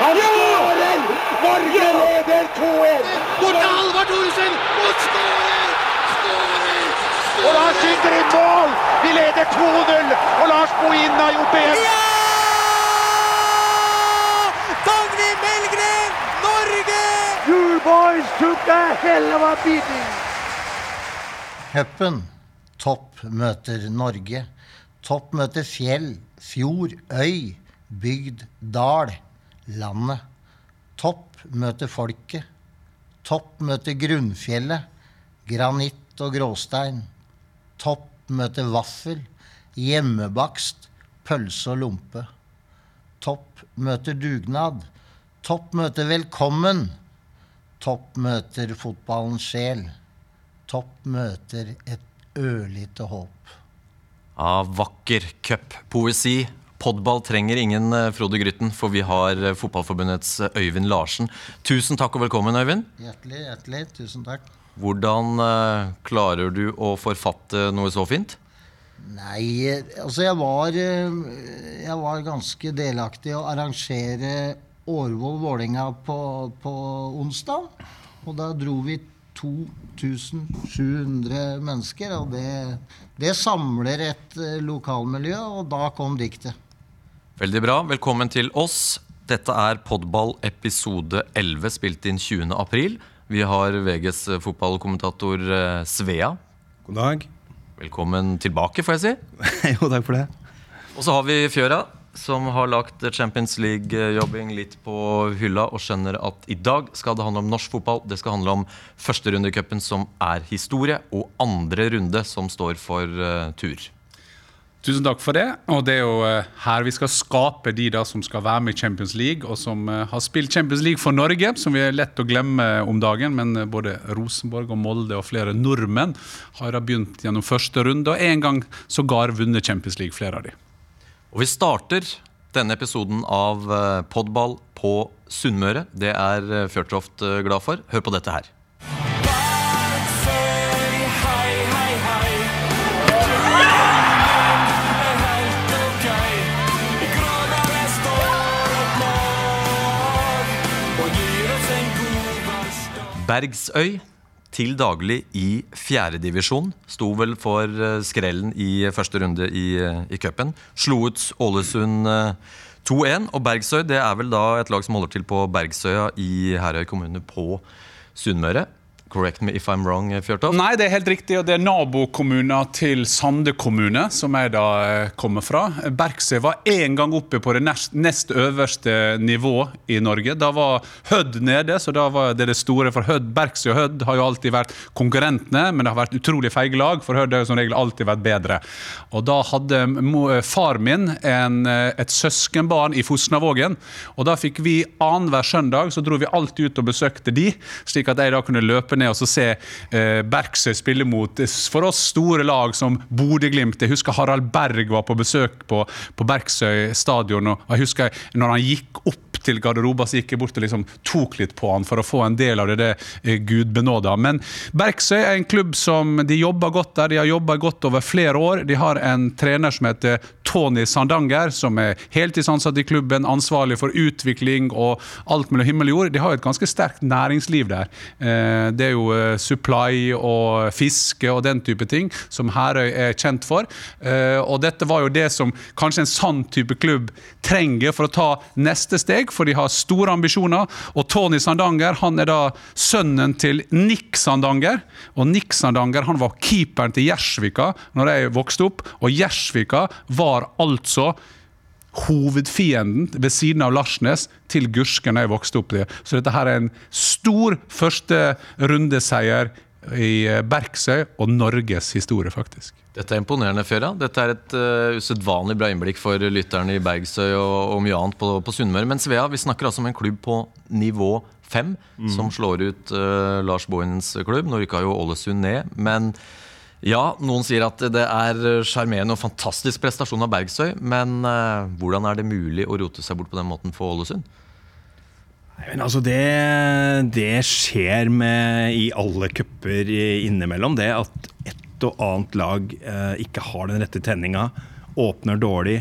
Han skårer! Norge leder 2-1! Bort til Halvard Thoresen! Og skårer! Og Lars skyter inn mål! Vi leder 2-0! Og Lars Bohin har gjort det igjen! Dagny Melgren, Norge! You boys took a hell of a beating! Cupen. Topp møter Norge. Topp møter fjell, fjord, øy, bygd, dal. Landet. Topp møter folket. Topp møter grunnfjellet. Granitt og gråstein. Topp møter vaffel. Hjemmebakst. Pølse og lompe. Topp møter dugnad. Topp møter velkommen. Topp møter fotballens sjel. Topp møter et ørlite håp. Av vakker cuppoesi. Podball trenger ingen eh, Frode Grytten, for vi har eh, Fotballforbundets eh, Øyvind Larsen. Tusen takk og velkommen, Øyvind. Hjertelig, hjertelig. Tusen takk. Hvordan klarer du å forfatte noe så fint? Nei, altså jeg var, jeg var ganske delaktig i å arrangere Årvoll-Vålerenga på, på onsdag. Og da dro vi 2700 mennesker, og det, det samler et lokalmiljø, og da kom diktet. Veldig bra. Velkommen til oss. Dette er Podball episode 11, spilt inn 20. april. Vi har VGs fotballkommentator eh, Svea. God dag. Velkommen tilbake, får jeg si. jo, takk for det. Og så har vi Fjøra, som har lagt Champions League-jobbing litt på hylla og skjønner at i dag skal det handle om norsk fotball. Det skal handle om første runde i cupen, som er historie, og andre runde, som står for eh, tur. Tusen takk for det. Og det er jo eh, her vi skal skape de da som skal være med i Champions League, og som eh, har spilt Champions League for Norge, som vi er lett å glemme om dagen. Men eh, både Rosenborg og Molde og flere nordmenn har da begynt gjennom første runde, og en gang sågar vunnet Champions League, flere av de. Og vi starter denne episoden av eh, Podball på Sunnmøre. Det er eh, Fjørtoft eh, glad for. Hør på dette her. Bergsøy til daglig i fjerdedivisjon. Sto vel for eh, skrellen i første runde i, eh, i cupen. Slo ut Ålesund eh, 2-1. Og Bergsøy det er vel da et lag som holder til på Bergsøya i Herøy kommune på Sunnmøre. Correct me if I'm wrong, Fjørtoft. Nei, det er helt riktig, og det er nabokommuner til Sande kommune, som jeg da eh, kommer fra. Bergsøy var en gang oppe på det nest, nest øverste nivå i Norge. Da var Hødd nede, så da var det det store for Hødd. Bergsøy og Hødd har jo alltid vært konkurrentene, men det har vært utrolig feige lag, for Hødd har jo som regel alltid vært bedre. Og da hadde far min en, eh, et søskenbarn i Fosnavågen, og da fikk vi annenhver søndag, så dro vi alltid ut og besøkte de, slik at jeg da kunne løpe ned og så se eh, Berksøy spille mot eh, for oss store lag som Bodø-Glimt. Jeg husker Harald Berg var på besøk på, på Berksøy stadion, og jeg husker når han gikk opp til garderoba, så gikk jeg bort og liksom tok litt på han for å få en del av det, det eh, Gud benåda. Men Berksøy er en klubb som de jobber godt der. De har jobba godt over flere år. De har en trener som heter Tony Sandanger, som er heltidsansatt i klubben, ansvarlig for utvikling og alt mellom himmel og jord. De har jo et ganske sterkt næringsliv der. Eh, Det er jo eh, supply og fiske og den type ting som Herøy er kjent for. Og dette var jo det som kanskje en sann type klubb trenger for å ta neste steg, for de har store ambisjoner. Og Tony Sandanger han er da sønnen til Nick Sandanger. Og Nick Sandanger han var keeperen til Gjersvika når jeg vokste opp, og Gjersvika var altså hovedfienden ved siden av Larsnes til Gursken da jeg vokste opp i. Så dette her er en stor første rundeseier i Berksøy Bergsøy og Norges historie, faktisk. Dette er imponerende, Fjøra. Dette er et uh, usedvanlig bra innblikk for lytterne i Bergsøy og, og mye annet på, på Sunnmøre. Men Svea, vi snakker altså om en klubb på nivå fem, som slår ut uh, Lars Bohins klubb. Nå rykka jo Ålesund ned, men ja, noen sier at det er sjarmerende og fantastisk prestasjon av Bergsøy, men uh, hvordan er det mulig å rote seg bort på den måten for Ålesund? Men altså det, det skjer med i alle cuper innimellom, det at et og annet lag eh, ikke har den rette tenninga, åpner dårlig,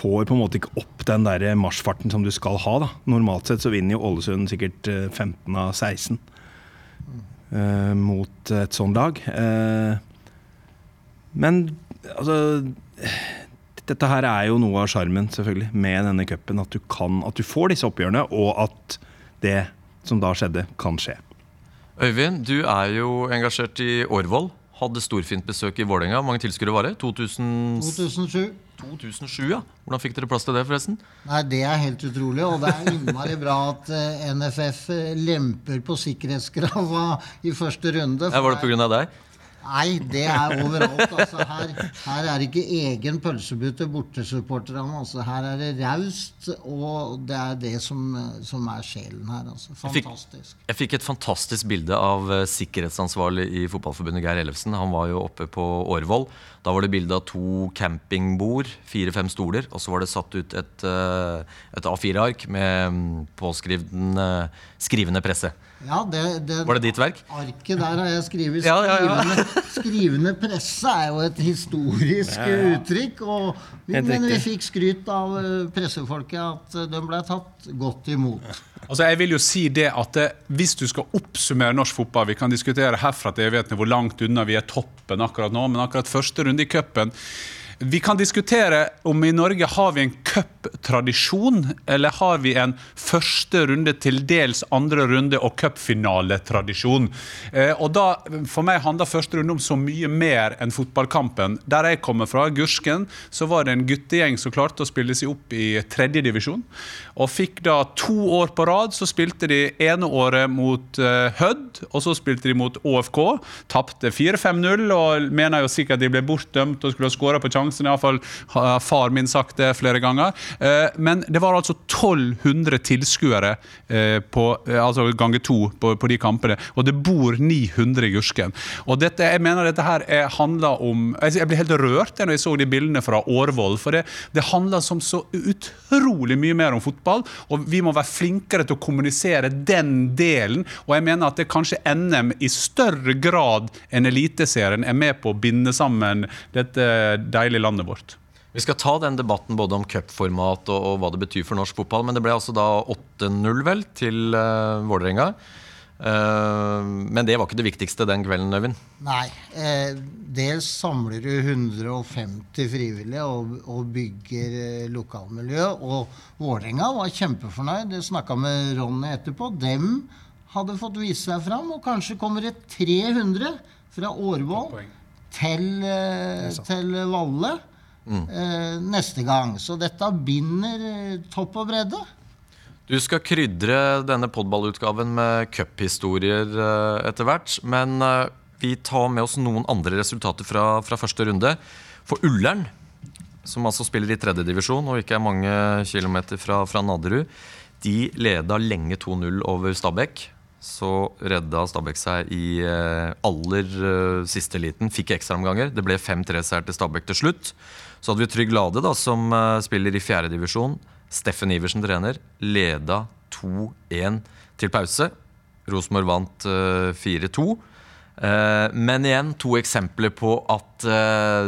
får på en måte ikke opp den der marsjfarten som du skal ha. da. Normalt sett så vinner jo Ålesund sikkert eh, 15 av 16 eh, mot et sånt lag. Eh, men altså Dette her er jo noe av sjarmen selvfølgelig med denne cupen. At, du kan- at du får disse oppgjørene, og at det som da skjedde, kan skje. Øyvind, du er jo engasjert i Årvoll. Hadde storfint besøk i Vålerenga. Hvor mange tilskuere var det? 2000... 2007. 2007, ja. Hvordan fikk dere plass til det, forresten? Nei, det er helt utrolig, og det er innmari bra at eh, NFF eh, lemper på sikkerhetskravene i første runde. Ja, var det pga. deg? Nei, det er overalt. Altså, her, her er det ikke egen pølsebu til bortesupporterne. Altså, her er det raust, og det er det som, som er sjelen her. Altså. Fantastisk. Jeg fikk et fantastisk bilde av eh, sikkerhetsansvarlig i Fotballforbundet, Geir Ellefsen. Han var jo oppe på Årvoll. Da var det bilde av to campingbord, fire-fem stoler, og så var det satt ut et, eh, et A4-ark med mm, påskrivende skrivende presse. Ja, det, det, Var det ditt verk? Arket der har jeg skrevet Ja, ja, ja. skrivende, skrivende presse er jo et historisk uttrykk. Og vi, men vi fikk skryt av eh, pressefolket at eh, de ble tatt godt imot. Altså jeg vil jo si det at eh, Hvis du skal oppsummere norsk fotball Vi kan diskutere herfra til evigheten hvor langt unna vi er toppen akkurat nå, men akkurat første runde i cupen vi kan diskutere om i Norge har vi en cuptradisjon, eller har vi en første runde, til dels andre runde og cupfinaletradisjon. Eh, og da, For meg handler første runde om så mye mer enn fotballkampen. Der jeg kommer fra, Gursken, så var det en guttegjeng som klarte å spille seg opp i tredjedivisjon. Og fikk da to år på rad, så spilte de ene året mot eh, Hødd, og så spilte de mot ÅFK. Tapte 4-5-0, og mener jo sikkert de ble bortdømt og skulle ha skåra på sjansen. Iallfall har far min sagt det flere ganger. Eh, Men det var altså 1200 tilskuere eh, eh, altså ganger to på, på de kampene, og det bor 900 i Gursken. Og dette, jeg mener dette her er, handler om jeg ble helt rørt når jeg så de bildene fra Årvoll, for det, det handler som så utrolig mye mer om fotball, og vi må være flinkere til å kommunisere den delen. Og jeg mener at det kanskje NM i større grad enn Eliteserien er med på å binde sammen dette deilige landet vårt. Vi skal ta den debatten både om cupformat og, og hva det betyr for norsk fotball. Men det ble altså da 8-0 vel til uh, Vålerenga. Uh, men det var ikke det viktigste den kvelden, Øyvind. Nei. Eh, dels samler du 150 frivillige og, og bygger eh, lokalmiljø. Og Vålerenga var kjempefornøyd. Jeg snakka med Ronny etterpå. Dem hadde fått vise seg fram, og kanskje kommer det 300 fra Årvoll til, eh, til Valle eh, neste gang. Så dette binder eh, topp og bredde. Du skal krydre denne podballutgaven med cuphistorier etter hvert. Men vi tar med oss noen andre resultater fra, fra første runde. For Ullern, som altså spiller i tredjedivisjon og ikke er mange kilometer fra, fra Naderud, de leda lenge 2-0 over Stabæk. Så redda Stabæk seg i eh, aller eh, siste liten. Fikk ekstraomganger. Det ble 5-3-seier til Stabæk til slutt. Så hadde vi Trygg Lade, da, som eh, spiller i fjerdedivisjon. Steffen Iversen trener. Leda 2-1 til pause. Rosenborg vant eh, 4-2. Eh, men igjen to eksempler på at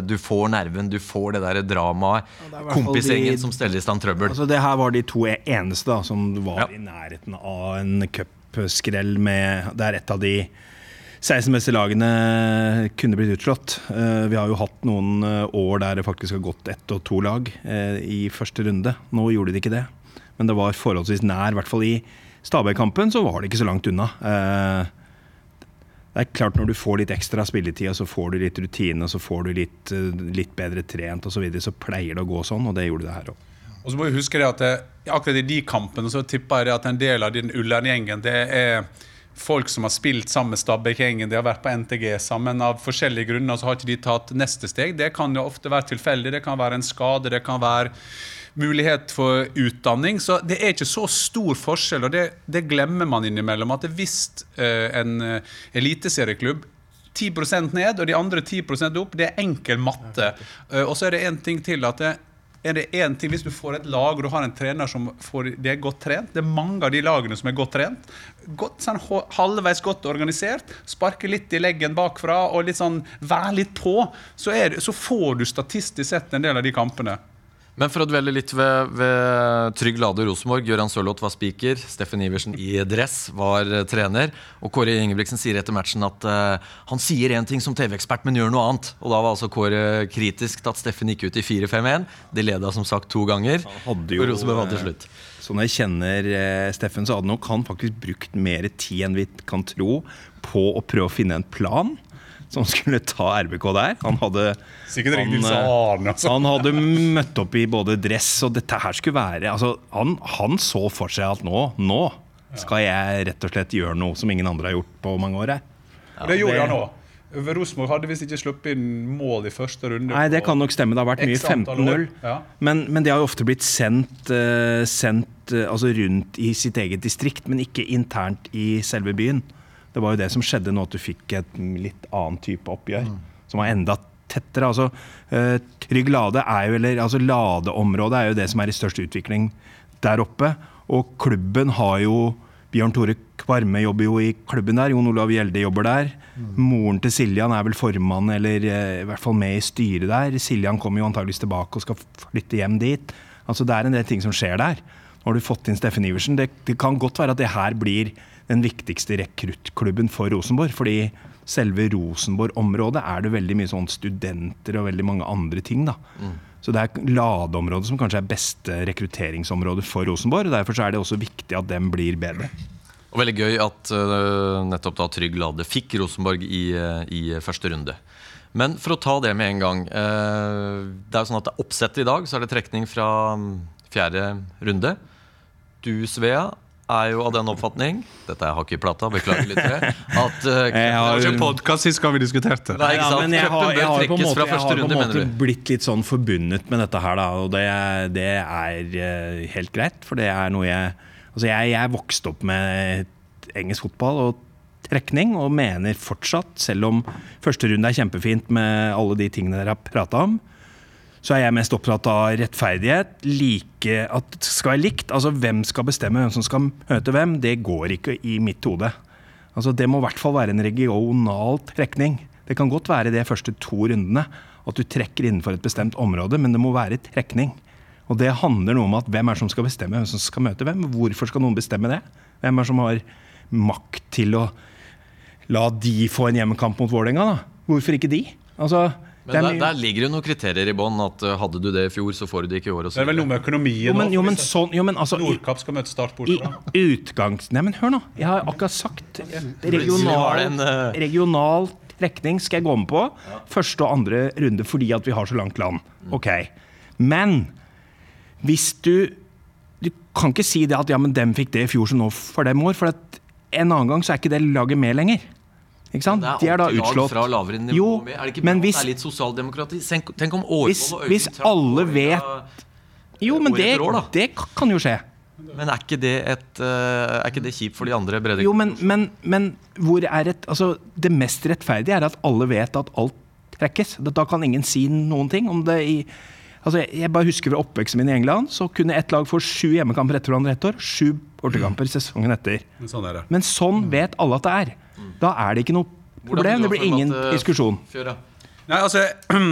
du får nerven, du får det der dramaet. fall Kompisgjengen de- som steller i stand trøbbel. Altså, det her var de to eneste da, som var Ja. i nærheten av en cupskrell med Der et av de 16 beste lagene kunne blitt utslått. Eh, vi har jo hatt noen eh, år der det faktisk har gått ett og to lag eh, i første runde. Nå gjorde de ikke det, men det var forholdsvis nær. I hvert fall i Stabæk-kampen så var det ikke så langt unna. Det er klart Når du får litt ekstra spilletid, og så får du litt rutine og så får du litt, litt bedre trent osv., så, videre, så pleier det å gå sånn, og det gjorde det her òg. Og så må vi huske det at det, akkurat i de kampene så tipper jeg at en del av den Ullern-gjengen det er folk som har spilt sammen med Stabæk-gjengen, de har vært på NTG sammen. Av forskjellige grunner så har ikke de tatt neste steg. Det kan jo ofte være tilfeldig. Det kan være en skade, det kan være mulighet for utdanning. Så det er ikke så stor forskjell, og det, det glemmer man innimellom. At hvis eh, en eh, eliteserieklubb 10 ned og de andre 10% opp, det er enkel matte. Eh, og så er det en ting til at det, er det en ting, Hvis du får et lag og du har en trener som får, de er godt trent Det er mange av de lagene som er godt trent. Godt, sånn, halvveis godt organisert. Sparke litt i leggen bakfra og litt sånn være litt på. Så, er, så får du statistisk sett en del av de kampene. Men for å dvele litt ved, ved Trygg Lade Rosenborg. Gøran Sørloth var speaker. Steffen Iversen i dress var eh, trener. Og Kåre Ingebrigtsen sier etter matchen at uh, han sier én ting som TV-ekspert, men gjør noe annet. Og da var altså Kåre kritisk til at Steffen gikk ut i 4-5-1. De leda som sagt to ganger. og Rosenborg vant til eh, slutt. Så når jeg kjenner eh, Steffen, så hadde nok han faktisk brukt mer tid enn vi kan tro på å prøve å finne en plan som skulle ta RBK der. Han hadde han, han, eh. Han hadde møtt opp i både dress og dette her skulle være altså, han, han så for seg at nå, nå skal jeg rett og slett gjøre noe som ingen andre har gjort på mange år. her. Det gjorde han òg. Rosenborg hadde visst ikke sluppet inn mål i første runde. Nei, det kan nok stemme. Det har vært mye X antall år. 15-0. Ja. Men, men det har jo ofte blitt sendt, uh, sendt uh, altså rundt i sitt eget distrikt, men ikke internt i selve byen. Det var jo det som skjedde nå, at du fikk et litt annen type oppgjør. Som var enda tettere. Altså, eh, Trygg Lade er jo, eller altså Ladeområdet er jo det som er i størst utvikling der oppe. Og klubben har jo Bjørn Tore Kvarme jobber jo i klubben der. Jon Olav Gjelde jobber der. Moren til Siljan er vel formann, eller eh, i hvert fall med i styret der. Siljan kommer jo antageligvis tilbake og skal flytte hjem dit. Altså Det er en del ting som skjer der. Nå har du fått inn Steffen Iversen. Det, det kan godt være at det her blir den viktigste rekruttklubben for Rosenborg. fordi selve Rosenborg-området er det veldig mye sånn studenter og veldig mange andre ting. da. Så det er ladeområdet som kanskje er beste rekrutteringsområde for Rosenborg. og Derfor så er det også viktig at dem blir bedre. Og veldig gøy at uh, nettopp da Trygg Lade fikk Rosenborg i, uh, i første runde. Men for å ta det med en gang. Uh, det er jo sånn at det er oppsettet i dag, så er det trekning fra um, fjerde runde. Du, Svea, er jo av den oppfatning Dette er hockeyplata, beklager litt. At uh, Jeg har- Det var ikke podkast sist gang vi diskuterte. Ikke Ja, men jeg har, jeg har på en måte, har på runde, måte blitt litt sånn forbundet med dette her, da. Og det, det er eh, helt greit, for det er noe jeg Altså, jeg, jeg vokste opp med engelsk fotball og trekning, og mener fortsatt, selv om første runde er kjempefint med alle de tingene dere har prata om, så er jeg mest opptatt av rettferdighet. Like, at det skal være likt. Altså hvem skal bestemme hvem som skal møte hvem, det går ikke i mitt hode. Altså Det må i hvert fall være en regional trekning. Det kan godt være de første to rundene at du trekker innenfor et bestemt område, men det må være trekning. Og det handler noe om at hvem er det som skal bestemme hvem som skal møte hvem. Hvorfor skal noen bestemme det? Hvem er det som har makt til å la de få en hjemmekamp mot Vålerenga, da? Hvorfor ikke de? Altså, det Men er der, der ligger det noen kriterier i bånn. At uh, hadde du det i fjor, så får du det ikke i år. Og så Det er vel noe med økonomien jo, men, jo, men sånn jo, men altså, Nordkapp skal møte Start i borte. utgangs... Nei, men hør nå. Jeg har akkurat sagt regional, eh, regional trekning skal jeg gå med på. Første og andre runde fordi at vi har så langt land. Ok. Men hvis du Du kan ikke si det at ja, men dem fikk det i fjor, så nå får dem år. For at en annen gang så er ikke det laget med lenger. Ikke sant? Det De er da utslått. fra nivå Jo, med. Er det ikke men bra? hvis Det er litt sosialdemokrati. Tenk, tenk om Årvoll Hvis- og Øyvind hvis alle vet- Jo, men det, år, det kan jo skje. Men er ikke det, et, eh, er ikke det kjipt for de andre bredde... Jo, men, men, men hvor er et, altså, det mest rettferdige er at alle vet at alt trekkes. Da- kan ingen si noen ting om det i altså, jeg, bare husker fra oppveksten min i England, så kunne ett lag få sju hjemmekamper etter hverandre ett år. Sju bortekamper sesongen etter. Men Sånn er det. Men sånn vet alle at det er. Da er det ikke noe problem. Det blir ingen diskusjon. Nei, altså,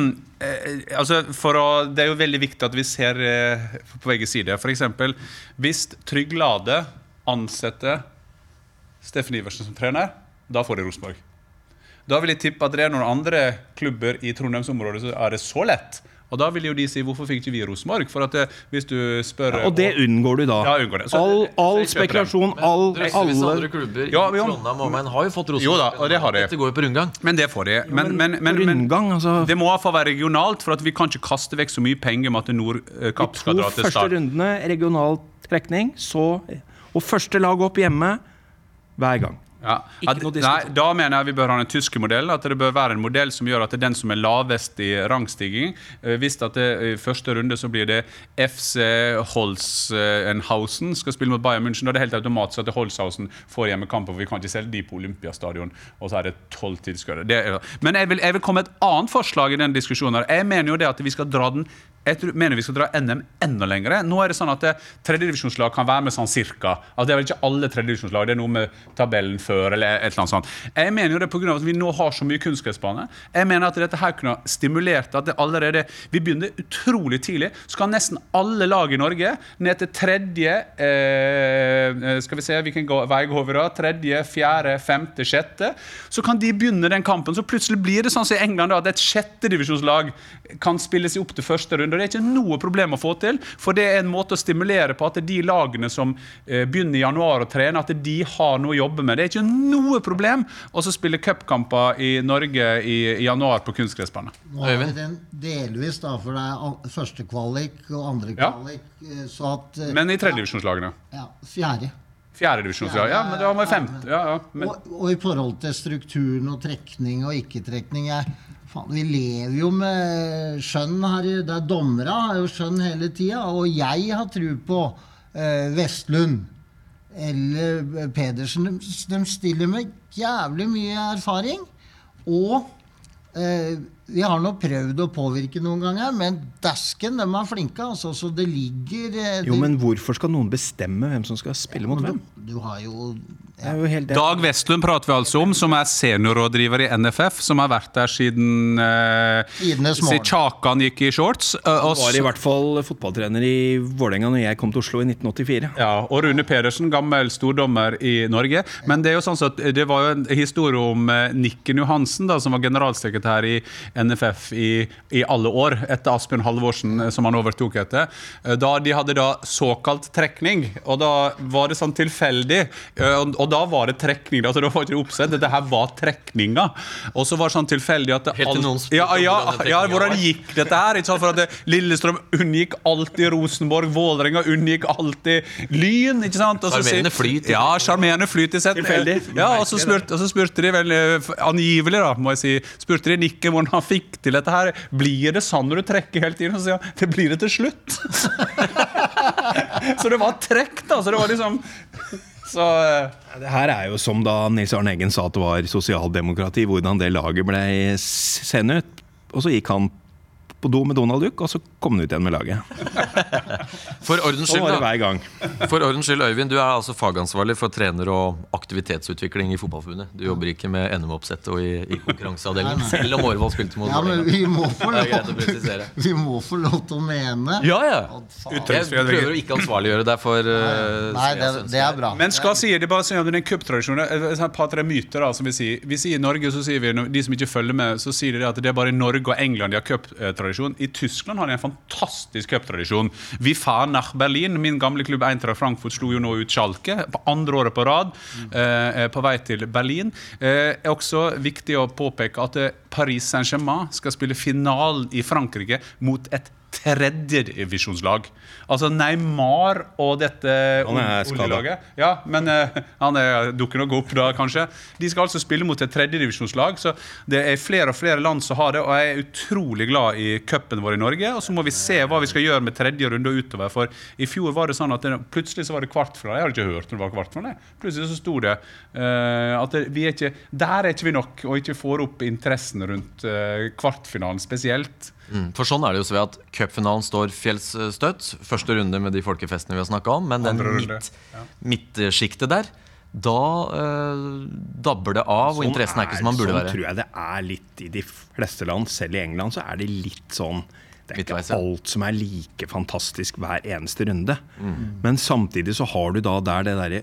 eh, altså for å, Det er jo veldig viktig at vi ser eh, på begge sider. F.eks. hvis Trygg Lade ansetter Steffen Iversen som trener, da får de Rosenborg. Da vil jeg tippe at det er noen andre klubber i Trondheims område så er det så lett. Og da vil jo de si hvorfor fikk ikke vi Rosenborg? For at det, hvis du spør Og det unngår du da. Ja, unngår det. Så- All, all spekulasjon, all, men, alle andre klubber Ja, jo. Trondheim og omegn har jo fått Rosenborg. Jo da, og det har de. Dette går jo på rundgang. Men det får de. Men, men, men, rundgang, altså det må i hvert fall være regionalt, for at vi kan ikke kaste vekk så mye penger med at Nordkapp skal dra til start. De to første rundene regional trekning, så Og første lag opp hjemme hver gang. Ja. At, nei, da mener jeg vi bør ha en tyske modell. At det bør være en modell som gjør at det er den som er lavest i rangstiging eh, Hvis at det i første runde så blir det FC Holzenhausen skal spille mot Bayern München, da er det helt automatisk at Holzhausen får hjemmekamper, for vi kan ikke selge de på Olympiastadion, og så er det tolv tilskuere. Er- Men jeg vil, jeg vil komme med et annet forslag i den diskusjonen. her. Jeg mener jo det at vi skal dra den jeg tror, mener vi skal dra NM enda lengre. Nå er det sånn at tredjedivisjonslag kan være med sånn cirka. Altså, det er vel ikke alle tredjedivisjonslag, det er noe med tabellen før eller et eller annet sånt. Jeg mener jo det pga. at vi nå har så mye kunstgressbane. Jeg mener at dette her kunne stimulert at det allerede Vi begynner utrolig tidlig. Så kan nesten alle lag i Norge ned til tredje eh, Skal vi se hvilken vei går vi da? Tredje, fjerde, femte, sjette. Så kan de begynne den kampen. Så plutselig blir det sånn som i England da, at et sjettedivisjonslag kan spille seg opp til første runde. Og Det er ikke noe problem å få til, for det er en måte å stimulere på at de lagene som eh, begynner i januar å trene, at de har noe å jobbe med. Det er ikke noe problem å så spille cupkamper i Norge i, i januar på kunstgressbane. Nå har vi den delvis, da, for det er første kvalik og andre kvalik. Ja. Så at eh, Men i tredjedivisjonslagene. Ja, fjerde. Fjerdedivisjonslag. Ja, men det var med femte. Ja, ja. Men, Og, og i forhold til strukturen og trekning og ikke-trekning Vi lever jo med skjønn her. Det er dommere har jo skjønn hele tida. Og jeg har tro på eh, Vestlund eller Pedersen. De, de stiller med jævlig mye erfaring. Og eh, vi har nå prøvd å påvirke noen ganger, men dasken, de er flinke. Altså, så det ligger det... Jo, men hvorfor skal noen bestemme hvem som skal spille mot hvem? Du har jo helt. Dag Vestlund prater vi altså om, som er seniorrådgiver i NFF, som har vært der siden eh, siden Chakan gikk i shorts. eh, og var i hvert fall fotballtrener i Vålerenga når jeg kom til Oslo i 1984. Ja, og Rune Pedersen, gammel stordommer i Norge. Men det er jo sånn at det var jo en historie om eh, Nikken Johansen, da, som var generalsekretær i NFF i, i alle år, etter Asbjørn Halvorsen, eh, som han overtok etter. Eh, Da De hadde da såkalt trekning, og da var det sånn tilfeldig. eh, Og, og da var det trekning, altså det var ikke oppsett, dette her var trekninga. Og så var det sånn tilfeldig at Helt til noen ja, ja, ja, hvordan gikk dette her? Ikke sant? For at det, Lillestrøm unngikk alltid Rosenborg, Vålerenga unngikk alltid Lyn. ikke sant? Sjarmerende flyt. Ja, sjarmerende flyt. i sett. Tilfeldig. Ja, og så spurte, og så spurte de vel angivelig, da, må jeg si, spurte de Nikke hvordan han fikk til dette her. Blir det sånn når du trekker hele tiden? Og så sier han det blir det til slutt. så det var trekk, da. Så det var liksom Så uh, Det her er jo som da Nils Arne Eggen sa at det var sosialdemokrati, hvordan det laget ble sendt ut. Og så gikk han på do med Donald Duck, og så kom han ut igjen med laget. For ordens Sånn skyld, da. hver gang. For ordens skyld, Øyvind, du er altså fagansvarlig for trener- og aktivitetsutvikling i Fotballforbundet. Du jobber ikke med NM-oppsettet og i, i konkurranseavdelingen, selv om Årvoll spilte mot Ja, men vi må få Det er greit å lov, vi må få lov til å mene. Ja, ja. Jeg prøver å ikke ansvarliggjøre deg for uh, Nei, det, det er bra. Men skal si det bare si den det er en cuptradisjon. eh, Et par-tre myter da, som vi sier. Vi sier i Norge, så sier vi, de som ikke følger med, så sier de at det er bare i Norge og England de har cuptradisjon. I Tyskland har de en fantastisk cuptradisjon. Vi fahr nach Berlin. Min gamle klubb Eintracht Frankfurt slo jo nå ut Schalke på andre året på rad, eh, på vei til Berlin. Eh, er også viktig å påpeke at eh, Paris Saint-Germain skal spille finalen i Frankrike mot et tredjedivisjonslag. Altså Neymar og dette oljelaget. Ja, men uh, han er, dukker nok opp da, kanskje. De skal altså spille mot et tredjedivisjonslag, så det er flere og flere land som har det. Og jeg er utrolig glad i cupen vår i Norge. Og så må vi se hva vi skal gjøre med tredje runde og utover. For i fjor var det sånn at det, plutselig så var det kvartfinale. Jeg hadde ikke hørt når det var kvartfinale. Plutselig så sto det uh, at det, vi er ikke, der er ikke vi nok, og ikke får opp interessen rundt uh, kvartfinalen spesielt. Mm, For sånn er det jo så ved at cupfinalen står fjellsstøtt. Første runde med de folkefestene vi har snakka om. Men den midt, ja. midtsjiktet der, da eh, dabber det av, og interessen er ikke som den burde sånn være. tror jeg det er litt i de fleste land. Selv i England så er det litt sånn Det er ikke alt som er like fantastisk hver eneste runde. Mm. Men samtidig så har du da der det derre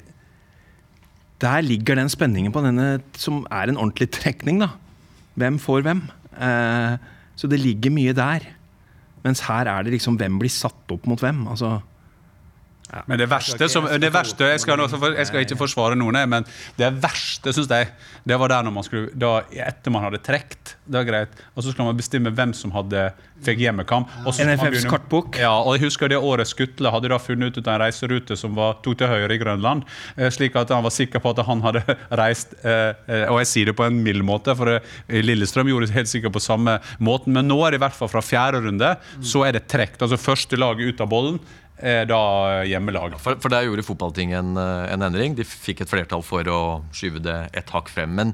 Der ligger den spenningen på denne som er en ordentlig trekning, da. Hvem får hvem? Eh, så det ligger mye der. Mens her er det liksom hvem blir satt opp mot hvem. Altså Men det verste, som, det verste jeg, skal, jeg skal ikke forsvare noen, men det verste, syns jeg, det var der når man skulle da, Etter man hadde trukket, det var greit, og så skulle man bestemme hvem som hadde fikk hjemmekamp. og så skulle man NFFs kartbok. Ja, og jeg husker det året Skutle hadde da funnet ut en reiserute som var, tok til høyre i Grønland, eh, slik at han var sikker på at han hadde reist eh, eh, Og jeg sier det på en mild måte, for Lillestrøm gjorde det helt sikkert på samme måten, men nå er det i hvert fall fra fjerde runde, så er det trukket. Altså første laget ut av bollen da hjemmelag. For, for der gjorde fotballtinget en, eh, en endring. De fikk et flertall for å skyve det et hakk frem. Men,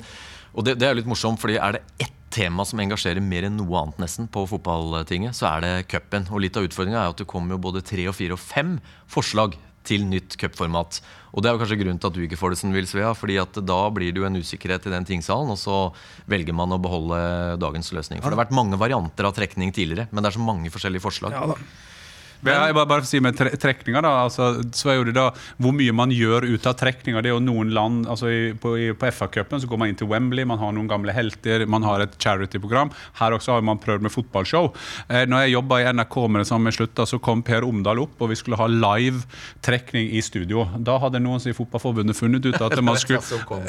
og det, det er litt morsomt, fordi er det ett tema som engasjerer mer enn noe annet nesten på fotballtinget, så er det cupen. Og litt av utfordringa er at det kommer jo både tre og fire og fem forslag til nytt cupformat. Og det er jo kanskje grunnen til at du ikke får det som du vil, Svea. fordi at da blir det jo en usikkerhet i den tingsalen, og så velger man å beholde dagens løsning. For det har vært mange varianter av trekning tidligere, men det er så mange forskjellige forslag. Men jeg bare, bare si med tre trekninger da, altså, så er jo det da Hvor mye man gjør ut av trekninger. Det er jo noen land altså i, På, i, på FA-cupen så går man inn til Wembley, man har noen gamle helter, man har et charity-program. Her også har man prøvd med fotballshow. Eh, når jeg jobba i NRK med det samme slutta, så kom Per Omdal opp, og vi skulle ha live trekning i studio. Da hadde noen i Fotballforbundet funnet ut at man skulle,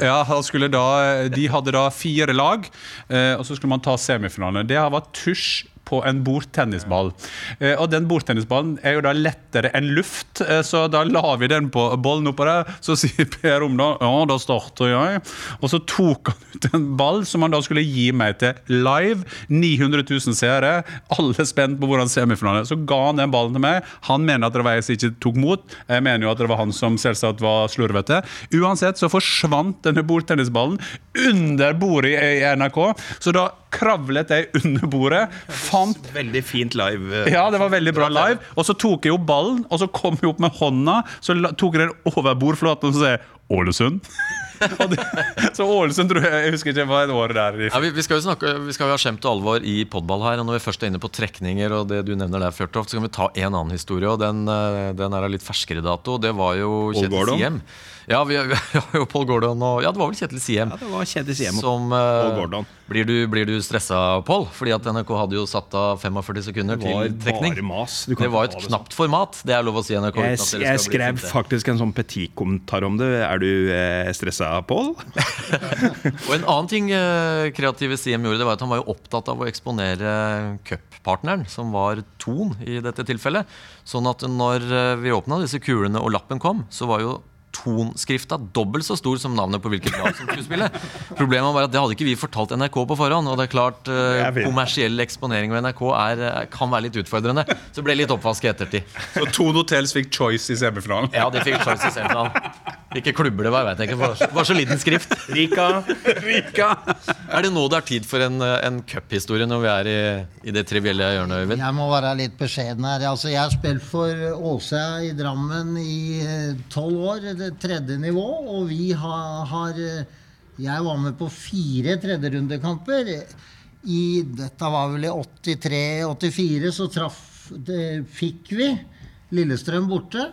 ja, skulle da, De hadde da fire lag, eh, og så skulle man ta semifinalene. Det var tusj på en bordtennisball. Eh, og den bordtennisballen er jo da lettere enn luft, eh, så da la vi den på bollen oppå der. Så sier Per Omdal ja, da starter jeg. Og så tok han ut en ball som han da skulle gi meg til live. 900 000 seere, alle spent på hvordan semifinalen Så ga han den ballen til meg. Han mener at det var jeg som ikke tok mot. Jeg mener jo at det var han som selvsagt var slurvete. Uansett så forsvant denne bordtennisballen under bordet i NRK. Så da kravlet jeg under bordet, fant Veldig fint live. eh, ja, det var veldig bra live. Og så tok jeg opp ballen, og så kom jeg opp med hånda. Så tok jeg den over bordflaten og så sa jeg Ålesund. Det, så Ålesund tror jeg Jeg husker ikke hva et år der. Ja, vi, vi skal jo snakke, vi skal jo ha skjemt og alvor i podball her. og Når vi først er inne på trekninger, og det du nevner der, Fjørtoft, så kan vi ta en annen historie. og Den, eh, den er av litt ferskere dato. Det var jo Kjetil? Siem. Ja, vi, vi har jo Paul Gordon og Ja, det var vel Kjetil Siem. Ja, det var Kjetil Siem Som uh. Blir du, blir du stressa, Pål? Fordi at NRK hadde jo satt av 45 sekunder Det var til trekning. bare mas. Det var et det knapt format. Det er lov å si NRK. Jeg, jeg skrev faktisk en sånn petit-kommentar om det. Er du eh, stressa, Pål? Og en annen ting eh, kreative Siem gjorde, det var at han var jo opptatt av å eksponere cuppartneren, som var Ton i dette tilfellet. Sånn at når eh, vi åpna disse kulene og lappen kom, så var jo Thon-skrifta dobbelt så stor som navnet på hvilket lag som skulle spille. Problemet var at det hadde ikke vi fortalt NRK på forhånd. Og det er klart eh, er kommersiell eksponering ved NRK er, eh, kan være litt utfordrende. Så det ble litt oppvask i ettertid. Så Tone Hotels fikk choice i semifinalen. Ja, de fikk choice i semifinalen. Hvilke klubber det var, vet jeg ikke. Det var så- liten skrift. Rika. Rika. Er det nå det er tid for en, eh, en cuphistorie når vi er i, i det trivielle hjørnet, Øyvind? Jeg må være litt beskjeden her. Altså, jeg har spilt for Åse i Drammen i tolv år, det tredje nivå, og vi har, har eh, Jeg var med på fire tredjerundekamper. I dette var vel i 83-84, så traff det, fikk vi Lillestrøm borte.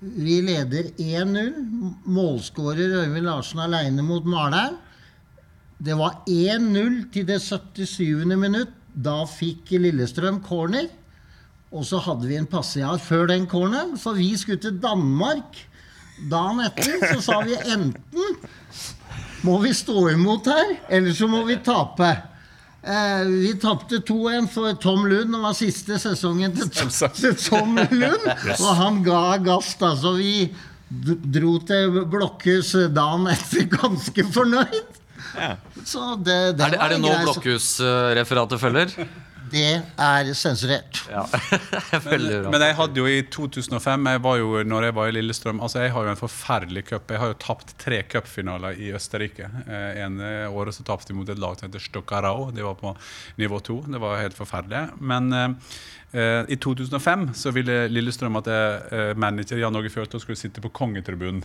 Vi leder 1-0. Målskårer Øyvind Larsen aleine mot Malheim. Det var 1-0 til det 77. minutt. Da fikk Lillestrøm corner. Og så hadde vi en passejar før den corneren, så vi skulle til Danmark. Dagen etter så sa vi enten må vi stå imot her, eller så må vi tape. Eh, vi tapte 2-1 for Tom Lund. Det var siste sesongen til, til Tom Lund. Og han ga gass, da. Så vi dro til Blokkhus dagen etter ganske fornøyd. Så det, det, Er det, er det nå grei sak. Blokhus-referatet følger? Det er sensurert. Ja. men, Men jeg hadde jo i 2005 jeg var jo, når jeg var i Lillestrøm altså Jeg har jo en forferdelig cup. Jeg har jo tapt tre cupfinaler i Østerrike. Eh, ene året så tapte vi mot et lag som heter Stoccarao. Det var på nivå to. Det var helt forferdelig. Men eh, eh, i 2005 så ville Lillestrøm at jeg, eh, manager Jan Åge Fjørtoft skulle sitte på kongetribunen.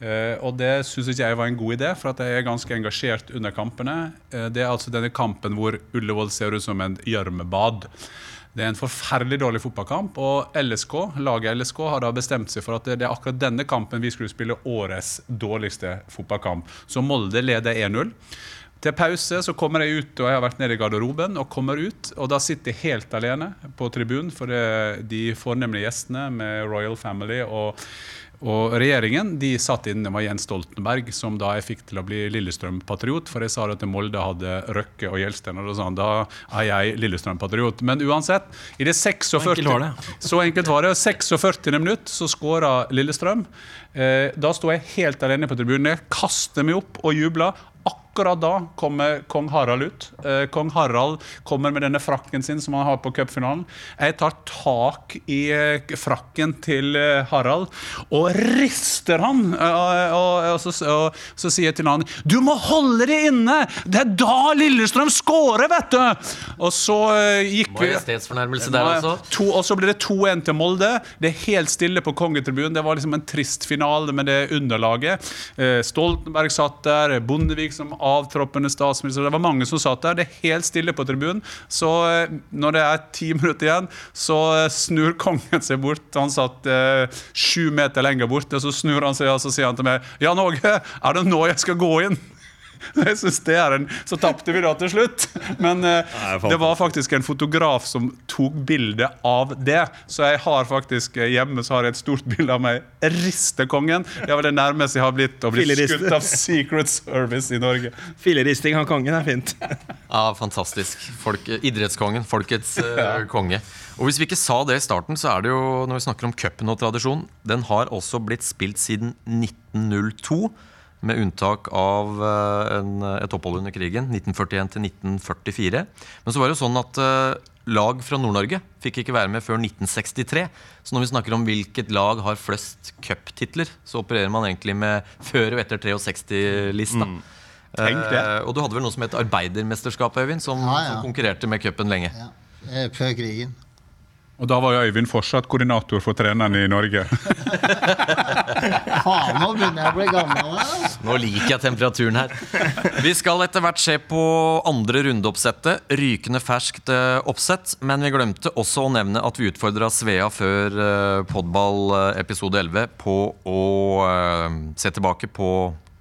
Eh, og det syns ikke jeg var en god idé, for at jeg er ganske engasjert under kampene. Eh, det er altså denne kampen hvor Ullevål ser ut som en gjørmebad. Det er en forferdelig dårlig fotballkamp, og LSK, laget LSK har da bestemt seg for at det er akkurat denne kampen vi skulle spille årets dårligste fotballkamp. Så Molde leder 1-0. Til pause så kommer jeg ut, og jeg har vært nede i garderoben, og kommer ut, og da sitter jeg helt alene på tribunen, for det, de fornemlige gjestene med Royal Family og og regjeringen de satt inn, det var Jens Stoltenberg, som da jeg fikk til å bli Lillestrøm-patriot. For jeg sa at Molde hadde Røkke og Gjelsten, og da sa han da er jeg Lillestrøm-patriot. Men uansett, i det 46 enkelt var det. Så enkelt var det. 46. minutt så skåra Lillestrøm. Eh, da sto jeg helt alene på tribunen. Jeg kastet meg opp og jubla. Akkurat da kommer kong Harald ut. Eh, kong Harald kommer med denne frakken sin som han har på cupfinalen. Jeg tar tak i eh, frakken til eh, Harald og rister han. Og, og, og, så, og så sier jeg til han Du må holde det inne! Det er da Lillestrøm scorer, vet du! Og så gikk vi Majestetsfornærmelse der også. To, og så blir det 2-1 til Molde. Det er helt stille på Kongetribunen. Det var liksom en trist finale med det underlaget. Stoltenberg satt der, Bondevik som avtroppende statsminister. Det var mange som satt der. Det er helt stille på tribunen. Så eh, når det er ti minutter igjen, så eh, snur kongen seg bort. Han satt eh, sju meter lenger bort, og så snur han seg og så sier han til meg Jan Åge, er det nå jeg skal gå inn? Jeg synes det er en, Så tapte vi da til slutt. Men eh, Nei, det var faktisk en fotograf som tok bilde av det. Så jeg har faktisk eh, hjemme så har jeg et stort bilde av meg ristekongen. Det er vel det nærmeste jeg har blitt å bli skutt av Secret Service i Norge. Filleristing av kongen er fint. Ja, fantastisk. Folk, idrettskongen. Folkets eh, konge. Og hvis vi ikke sa det i starten, så er det jo, når vi snakker om cupen og tradisjon, den har også blitt spilt siden 1902. Med unntak av eh, en, et opphold under krigen, 1941 til 1944. Men så var det jo sånn at eh, lag fra Nord-Norge fikk ikke være med før 1963. Så når vi snakker om hvilket lag har flest cuptitler, så opererer man egentlig med før og etter 63-lista. Tenk det. Eh, og du hadde vel noe som het Arbeidermesterskapet, Øyvind, som, Ja, ja. som konkurrerte med cupen lenge. Ja. Eh, Før krigen. Og da var jo Øyvind fortsatt koordinator for trenerne i Norge. Faen, nå begynner jeg å bli gammel. Nå liker jeg temperaturen her. Vi skal etter hvert se på andre rundeoppsettet. Rykende ferskt eh, oppsett. Men vi glemte også å nevne at vi utfordra Svea før eh, Podball eh, episode 11 på å se tilbake på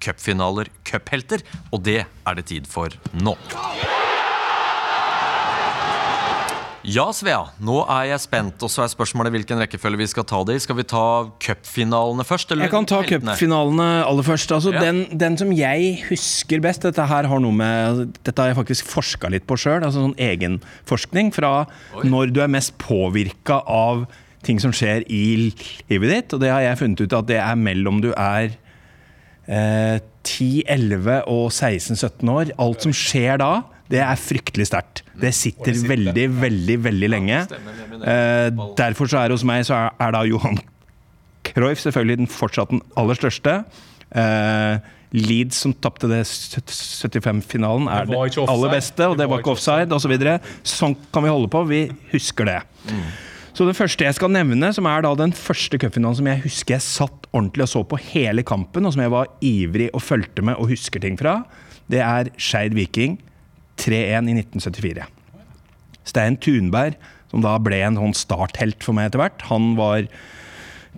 cupfinaler, cuphelter. Og det er det tid for nå. Ja, Svea. Nå er jeg spent. Og så er spørsmålet hvilken rekkefølge vi skal ta det i. Skal vi ta cupfinalene først? Eller Jeg kan ta cupfinalene aller først. Altså, Ja. den, den som jeg husker best Dette her har noe med Dette har jeg faktisk forska litt på sjøl. Altså sånn egenforskning fra når du er mest påvirka av ting som skjer i livet ditt. Og det har jeg funnet ut at det er mellom du er eh, 10, 11 og 16-17 år. Alt som skjer da, det er fryktelig sterkt. Det sitter veldig, veldig, veldig lenge. Eh, derfor så er det hos meg så er, er da Johan Cruyff selvfølgelig den fortsatt den aller største. Eh, Leeds som tapte det 75-finalen, er Det aller beste, og Det var ikke offside. osv. Sånn kan vi holde på. Vi husker det. Så det første jeg skal nevne, som er da den første cupfinalen som jeg husker jeg satt ordentlig og så på hele kampen, og som jeg var ivrig og fulgte med og husker ting fra, det er Skeid Viking 3-1 i 1974. Stein Thunberg, som da ble en sånn starthelt for meg etter hvert, han var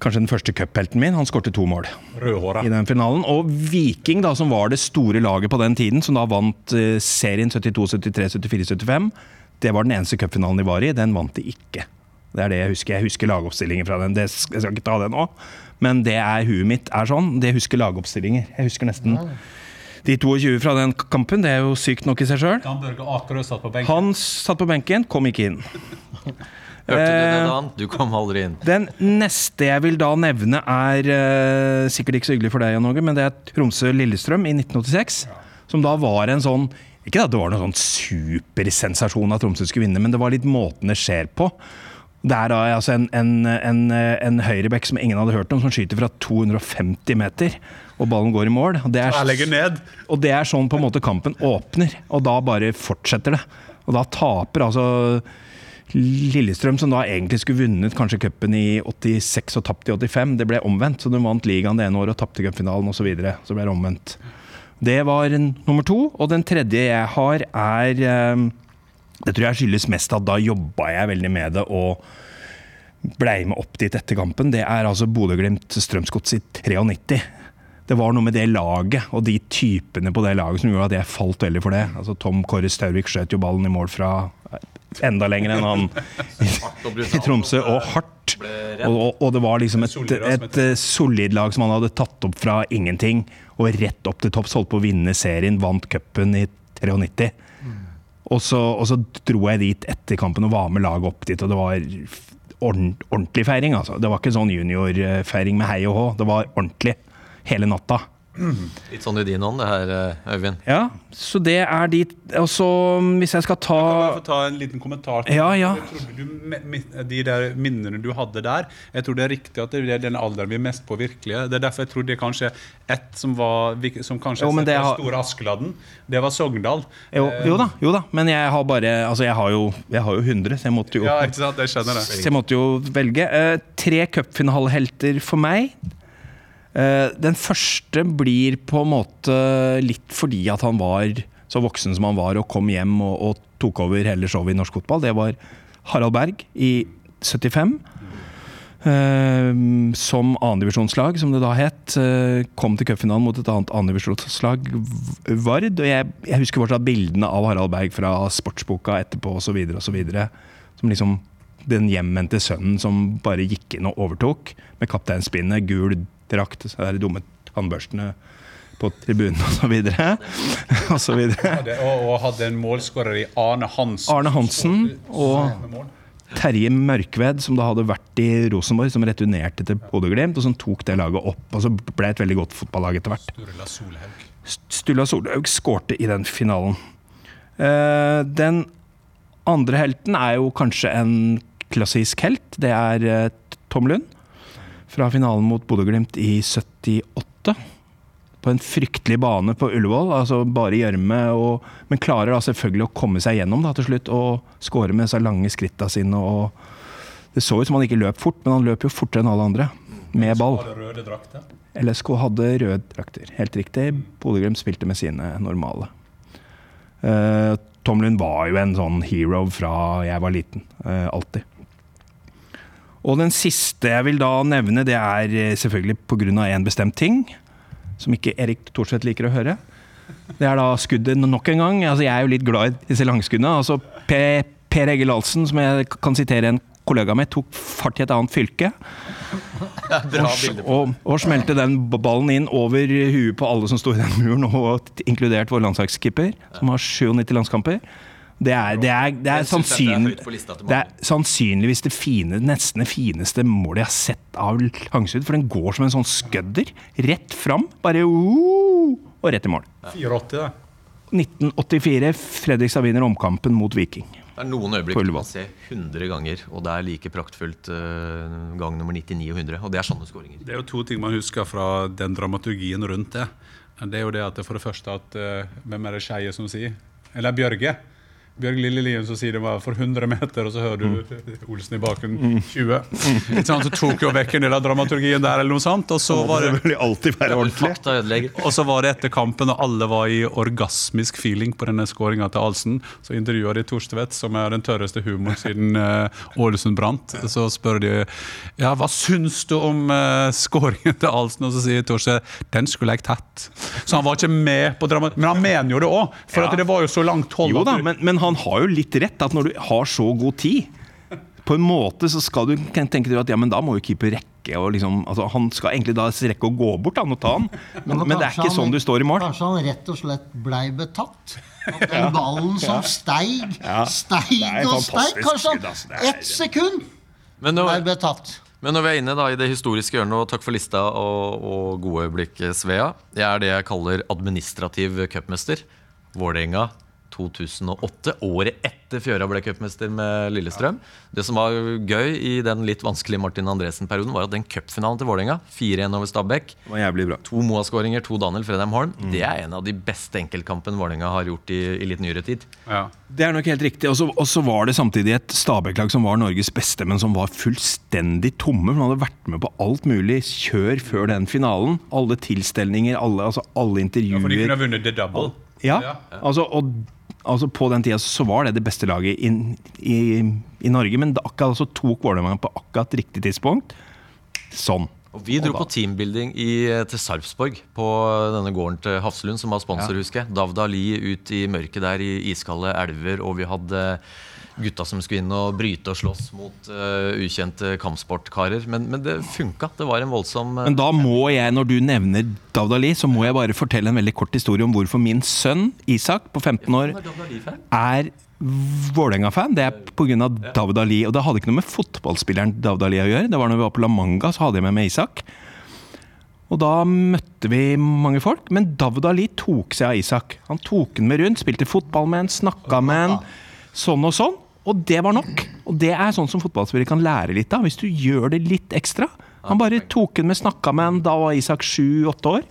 kanskje den første cuphelten min. Han skårte to mål Rødhåra. i den finalen. Og Viking, da, som var det store laget på den tiden, som da vant eh, serien 72, 73, 74, 75, det var den eneste cupfinalen de var i. Den vant de ikke. Det er det jeg husker. Jeg husker lagoppstillinger fra den. Det, jeg skal ikke ta det nå, men det er huet mitt er sånn. Det husker lagoppstillinger. Jeg husker nesten de 22 fra den kampen. Det er jo sykt nok i seg sjøl. Han satt på benken, kom ikke inn. Hørte du det, Eh, Dan? Du kom aldri inn. Den neste jeg vil da nevne, er eh, sikkert ikke så hyggelig for deg, Jan Åge, men det er Tromsø-Lillestrøm i 1986. Som da var en sånn Ikke at det var noen sånn supersensasjon at Tromsø skulle vinne, men det var litt måten det skjer på. Det er da altså en, en, en, en høyrebekk som ingen hadde hørt om, som skyter fra 250 meter, og ballen går i mål. Og det er, og det er sånn på en måte kampen åpner, og da bare fortsetter det. Og da taper altså Lillestrøm, som da egentlig skulle vunnet kanskje cupen i 86 og tapt i 85, det ble omvendt. Så de vant ligaen det ene året og tapte cupfinalen osv. Så, videre. så ble det omvendt. Det var nummer to. Og den tredje jeg har, er eh, Det tror jeg skyldes mest at da jobba jeg veldig med det og blei med opp dit etter kampen. Det er altså Bodø-Glimt Strømsgods i 93. Det var noe med det laget og de typene på det laget som gjorde at jeg falt veldig for det. Altså Tom Kåre Staurvik skjøt jo ballen i mål fra enda lenger enn han i, i Tromsø, og hardt. Og, og, og det var liksom et, et eh, solid lag som han hadde tatt opp fra ingenting, og rett opp til topps. Holdt på å vinne serien, vant cupen i 93. Og så, og så dro jeg dit etter kampen og var med laget opp dit, og det var ordent, ordentlig feiring. altså. Det var ikke sånn juniorfeiring med hei og hå, det var ordentlig hele natta. Litt sånn i din ånd, det her, eh, Øyvind. Ja, så det er de Og så, hvis jeg skal ta Kan jeg få ta en liten kommentar? til Ja, ja. Du, de der minnene du hadde der Jeg tror det er riktig at det er den alderen vi er mest påvirkelige. Det er derfor jeg tror det er kanskje ett som var Som kanskje Jo, det har- store Askeladden. Det var Sogndal. Jo, jo da, jo da. Men jeg har bare Altså, jeg har jo, jeg har jo 100, så jeg måtte jo Ja, ikke sant? Jeg skjønner det. Så jeg måtte jo velge. Eh, tre cupfinalehelter for meg. Eh, den første blir på en måte litt fordi at han var så voksen som han var og kom hjem og, og tok over hele showet i norsk fotball. Det var Harald Berg i 75. Eh, som andredivisjonslag, som det da het. eh, kom til cupfinalen mot et annet andredivisjonslag, Vard. Og jeg, jeg husker fortsatt bildene av Harald Berg fra sportsboka etterpå osv. Som liksom den hjemvendte sønnen som bare gikk inn og overtok. Med kapteinspinnet, gul drakt, så er det dumme tannbørstene på tribunen osv. og, Hadde- Og, og hadde en målskårer i Arne Hansen. Arne Hansen og Terje Mørkved, som da hadde vært i Rosenborg, som returnerte til Bodø-Glimt, og som tok det laget opp. Og så ble et veldig godt fotballag etter hvert. Sturla Solhaug. Sturla Solhaug skårte i den finalen. Eh, den andre helten er jo kanskje en klassisk helt. Det er eh, Tom Lund. Fra finalen mot Bodø-Glimt i 78. På en fryktelig bane på Ullevål, altså bare gjørme. Men klarer da selvfølgelig å komme seg gjennom da, til slutt og skåre med disse lange skritta sine. og Det så ut som han ikke løp fort, men han løp jo fortere enn alle andre. Med ball. LSK hadde røde drakter. Helt riktig. Bodø-Glimt spilte med sine normale. Uh, Tom Lund var jo en sånn hero fra jeg var liten. Uh, alltid. Og den siste jeg vil da nevne, det er eh, selvfølgelig pga. en bestemt ting. Som ikke Erik Thorsvedt liker å høre. Det er da skuddet nok en gang. Altså, jeg er jo litt glad i disse langskuddene. Altså, Per, per Egil Ahlsen, som jeg kan sitere en kollega med, tok fart i et annet fylke. Og, og, og smelte den ballen inn over huet på alle som sto i den muren, og inkludert vår landslagsskipper, som har 97 landskamper. Det er, det er, det er, er sannsynlig, det er sannsynligvis det fine, nesten det fineste målet jeg har sett av langskudd. For den går som en sånn skødder. Rett fram, bare uh, og rett i mål. 84, da. 1984, Fredrikstad vinner omkampen mot Viking. Det er noen øyeblikk du kan se 100 ganger, og det er like praktfullt uh, gang nummer 99 og 100. Og det er sånne skåringer. Det er jo to ting man husker fra den dramaturgien rundt det. Det er jo det at det for det første at uh, Hvem er det Skeie som sier? Eller Bjørge. Bjørg Lille Lien som sier det var for 100 meter, og så hører du Olsen i bakgrunnen 20. Mm. Så tok jo vekk en del av dramaturgien der, eller noe sånt. Og så var det alltid være ordentlig. og så var det etter kampen, og alle var i orgasmisk feeling på denne skåringa til Alsen. Så intervjua de Torstvedt, som er den tørreste humoren siden uh, Ålesund brant. Så spør de ja, hva syns du om uh, skåringen til Alsen, og så sier Torstvedt den skulle jeg tatt. Så han var ikke med på dramaturgien, Men han mener jo det òg, for Ja. at det var jo så langt hold. Jo da, men, men han har jo litt rett. At når du har så god tid, på en måte så skal du tenke at ja, men da må jo keeper rekke og liksom, altså, Han skal egentlig da rekke å gå bort han, og ta han, men, men det er ikke han- sånn du står i mål. Kanskje han rett og slett blei betatt. At den ballen som steig, Ja. steig og steig. Kanskje skudd, altså. Er- han ett sekund Men blei betatt. men når vi er inne da i det historiske hjørnet, og takk for lista og, og gode øyeblikk, Svea. Jeg er det jeg kaller administrativ cupmester. Vålerenga 2008, året etter Fjøra ble cupmester med Lillestrøm. Det som var gøy i den litt vanskelige Martin Andresen-perioden, var at den cupfinalen til Vålerenga, 4-1 over Stabæk, Det var jævlig bra. to Moa-skåringer, to Daniel Fredheim Holm, det er en av de beste enkeltkampene Vålerenga har gjort i, i litt nyere tid. ja. Det er nok helt riktig. Og så- var det samtidig et Stabæk-lag som var Norges beste, men som var fullstendig tomme. For de hadde vært med på alt mulig kjør før den finalen. Alle tilstelninger, alle, altså alle intervjuer. For de kunne ha vunnet the double. Ja, Ja. Altså, og, altså På den tida så var det det beste laget i, i, i Norge, men akkurat så tok Vålerenga på akkurat riktig tidspunkt. Sånn. Og Vi dro Og på teambuilding i, til Sarpsborg, på denne gården til Hafslund, som var sponsor, husker jeg. Davda Ali ut i mørket der i iskalde elver, og vi hadde gutta som skulle inn og bryte og slåss mot uh, ukjente kampsportkarer. Men, men det funka. Det var en voldsom uh, Men da må jeg, når du nevner Davd Ali, så må jeg bare fortelle en veldig kort historie om hvorfor min sønn Isak på 15 år er Vålerenga-fan. Det er pga. David Ali. Og det hadde ikke noe med fotballspilleren David Ali å gjøre. Det var når vi var på La Manga, så hadde jeg med meg Isak. Og da møtte vi mange folk, men David Ali tok seg av Isak. Han tok den med rundt, spilte fotball med han, snakka med han, sånn og sånn. Og det var nok. Og det er sånn som fotballspillere kan lære litt av, hvis du gjør det litt ekstra. Han bare tok den med, snakka med han, da var Isak sju-åtte år.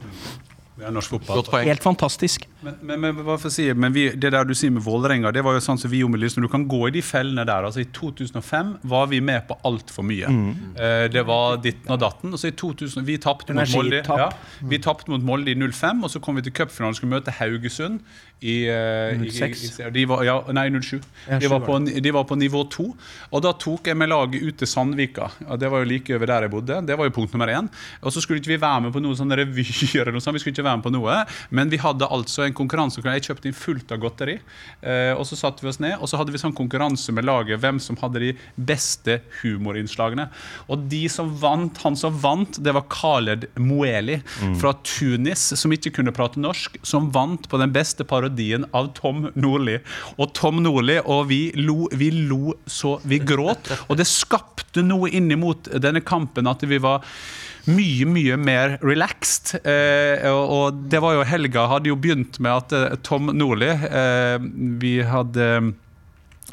Er norsk fotball. Godt poeng. Helt fantastisk. Men, men, men, hva får jeg si, men vi, det der du sier med Vålerenga, det var jo sånn som vi gjorde med Lysne. Du kan gå i de fellene der. altså I 2005 var vi med på altfor mye. Eh, det var ditten og datten. og så i 2000, Vi tapte mot Molde ja, Vi tapt mot Molde i 05, og så kom vi til cupfinalen og skulle møte Haugesund i, uh, 06? i, 06. i de var, ja, Nei, 07. Ja, De var, på, de var på nivå 2. Og da tok jeg med laget ut til Sandvika. Og det var jo like over der jeg bodde. Det var jo punkt nummer én. Og så skulle ikke vi være med på noen sånne revyer eller noe sånt. Vi skulle ikke være med på noe. Men vi hadde altså en konkurranse. Jeg kjøpte inn fullt av godteri. Uh, og så satte vi oss ned, og så hadde vi sånn konkurranse med laget hvem som hadde de beste humorinnslagene. Og de som vant, han som vant, det var Khaled Moeli fra Tunis, som ikke kunne prate norsk, som vant på den beste parodien av Tom Nordli. Og Tom Nordli og vi lo, vi lo så vi gråt. Og det skapte noe innimot denne kampen at vi var mye, mye mer relaxed. Eh, og, og det var jo helga hadde jo begynt med at eh, Tom Nordli eh, Vi hadde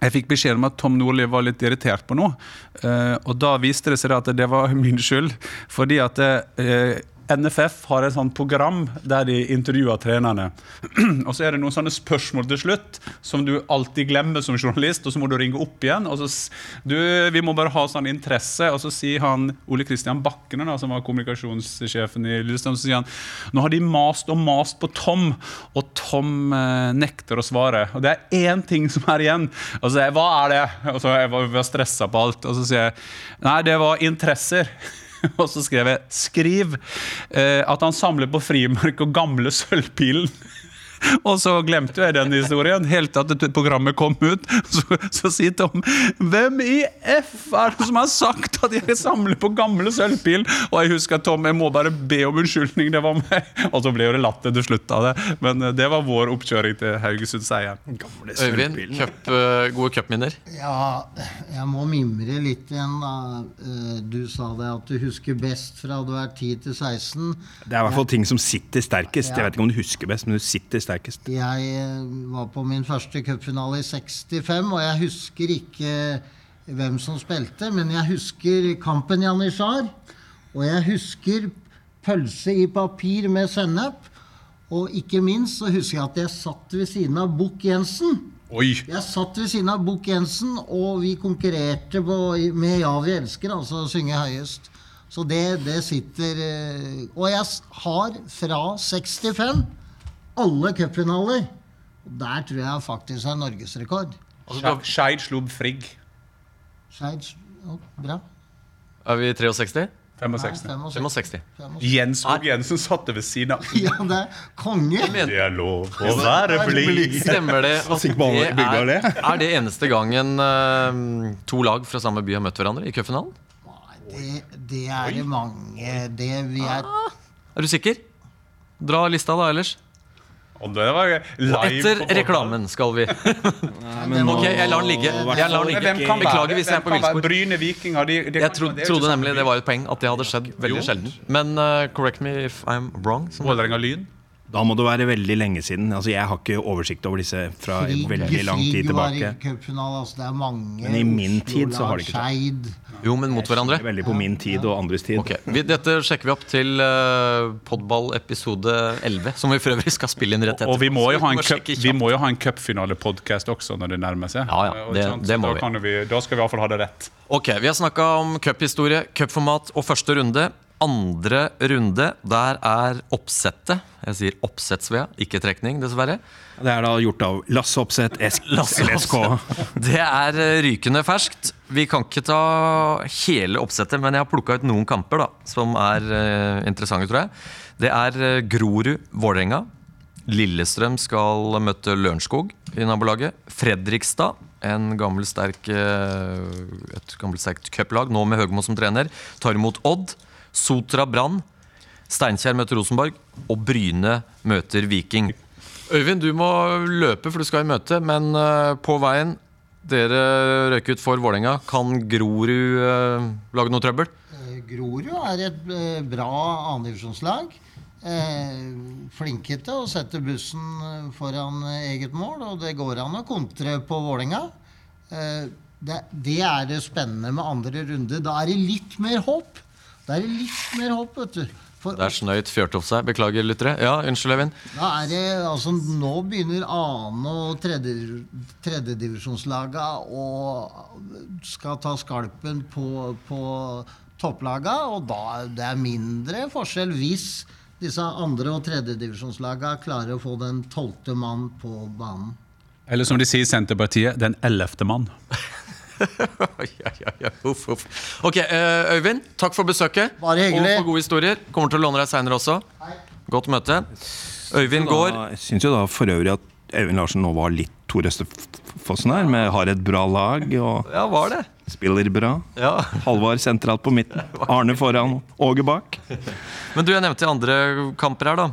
jeg fikk beskjed om at Tom Nordli var litt irritert på noe. Eh, og da viste det seg at det var min skyld. Fordi at eh, NFF har et sånt program der de intervjuer trenerne. og så er det noen sånne spørsmål til slutt som du alltid glemmer som journalist, og så må du ringe opp igjen. og så du, Vi må bare ha sånn interesse. Og så sier han Ole Kristian Bakkene, da, som var kommunikasjonssjefen i Lillestrøm, så sier han nå har de mast og mast på Tom, og Tom eh, nekter å svare. Og det er én ting som er igjen. Og så sier jeg hva er det? Og så jeg var, var stressa på alt. Og så sier jeg nei, det var interesser. Og så skrev jeg 'skriv eh, at han samler på frimerke og gamle sølvpilen'. Og så glemte jeg den historien, helt til at programmet kom ut. Så, så sier Tom Hvem i F er det som har sagt at jeg samler på gamle sølvpil? Og jeg husker Tom, jeg må bare be om unnskyldning, det var meg. Og så ble jo det latter til slutt av det. Men eh, det var vår oppkjøring til Haugesund seier. Øyvind, cup, eh, gode cupminner. Ja, jeg må mimre litt igjen, da. Eh, Du sa det at du husker best fra du er 10 til 16. Det er i hvert fall ting som sitter sterkest. Jeg vet ikke om du husker best, men du sitter sterkest. Jeg eh, var på min første cupfinale i 65, og jeg husker ikke hvem som spilte, men jeg husker kampen Janitsjar. Og jeg husker pølse i papir med sennep. Og ikke minst så husker jeg at jeg satt ved siden av Bukk Jensen. Oi! Jeg satt ved siden av Bukk Jensen, og vi konkurrerte på, med 'Ja, vi elsker', altså synge høyest. Så det, det sitter eh, Og jeg har fra 65 alle cupfinaler. Der tror jeg faktisk er norgesrekord. Altså, Skeid slo Frigg. Skeid oh, Bra. er vi 63? 65. 65. 65. Jens Skog Jensen satte ved siden av. Ja, det er konge. Det er lov å være blid. Stemmer det? at det er, er det eneste gangen uh, to lag fra samme by har møtt hverandre i cupfinalen? Det, det er det mange Det vi er Er du sikker? Dra lista da ellers. Og det var live Etter på- reklamen skal vi. Ok, jeg lar den ligge. Jeg lar den Hvem ligge. Beklager hvis jeg er på villspor. Bryne Vikinger de, de Jeg tro, det er jo trodde nemlig det var et poeng at det hadde skjedd veldig sjelden. Men uh, correct me if I'm wrong. Som Vålerenga Lyn. Da må det være veldig lenge siden. Altså, jeg har ikke oversikt over disse fra Frig, veldig lang tid Frigg var i tilbake. Altså, det er mange. Men i min tid så har det ikke Oslo-lag, Jo, men mot hverandre. Veldig på min tid og andres tid. Okay. vi, Dette sjekker vi opp til uh, Podball episode 11, som vi for øvrig skal spille inn rett etter. Og vi må jo ha en, Så cup, vi må jo ha en cupfinalepodkast også når det nærmer seg. Ja, ja, det- det så må da vi. kan vi. Da skal vi iallfall ha det rett. Ok, Vi har snakka om cuphistorie, cupformat og første runde. Andre runde, der er oppsettet. Jeg sier oppsetts-Svea, ikke trekning, dessverre. Det er da gjort av Lasse Oppsett, LSK. Det er eh, rykende ferskt. Vi kan ikke ta hele oppsettet, men jeg har plukka ut noen kamper da, som er eh, interessante, tror jeg. Det er eh, Grorud-Vålerenga. Lillestrøm skal møte Lørenskog i nabolaget. Fredrikstad, en gammel, sterk, et gammelt sterkt cuplag, nå med Høgmo som trener, tar imot Odd. Sotra Brann. Steinkjer møter Rosenborg. Og Bryne møter Viking. Øyvind, du må løpe, for du skal i møte. Men eh, på veien Dere røyk ut for Vålerenga. Kan Grorud eh, lage noe trøbbel? Eh, Grorud er et bra annendivisjonslag. Eh, flinke til å sette bussen foran eget mål, og det går an å kontre på. Eh, det, det er det spennende med andre runde. Da er det litt mer håp. Da er det litt mer håp, vet du. For Der snøyt Fjørtoft seg. Beklager, lyttere. Ja, unnskyld, Evin. da er det, altså Nå begynner annen- og tredje- tredjedivisjonslaga og skal ta skalpen på, på topplaga, og da det er mindre forskjell hvis disse andre- og tredjedivisjonslaga klarer å få den tolvte mann på banen. Eller som de sier i Senterpartiet, den ellevte mann. ja, ja, ja. Uff, uff. Ok, eh, Øyvind, takk for besøket. Bare hyggelig. Og for gode historier. Kommer til å låne deg seinere også. Godt møte. Øyvind går. Jeg syns jo da for øvrig at Øyvind Larsen nå var litt Tor Østefossen her. Med har et bra lag og Ja, var det? spiller bra. Ja. Halvard sentralt på midten. Arne foran, Åge bak. Men du, jeg nevnte andre kamper her, da.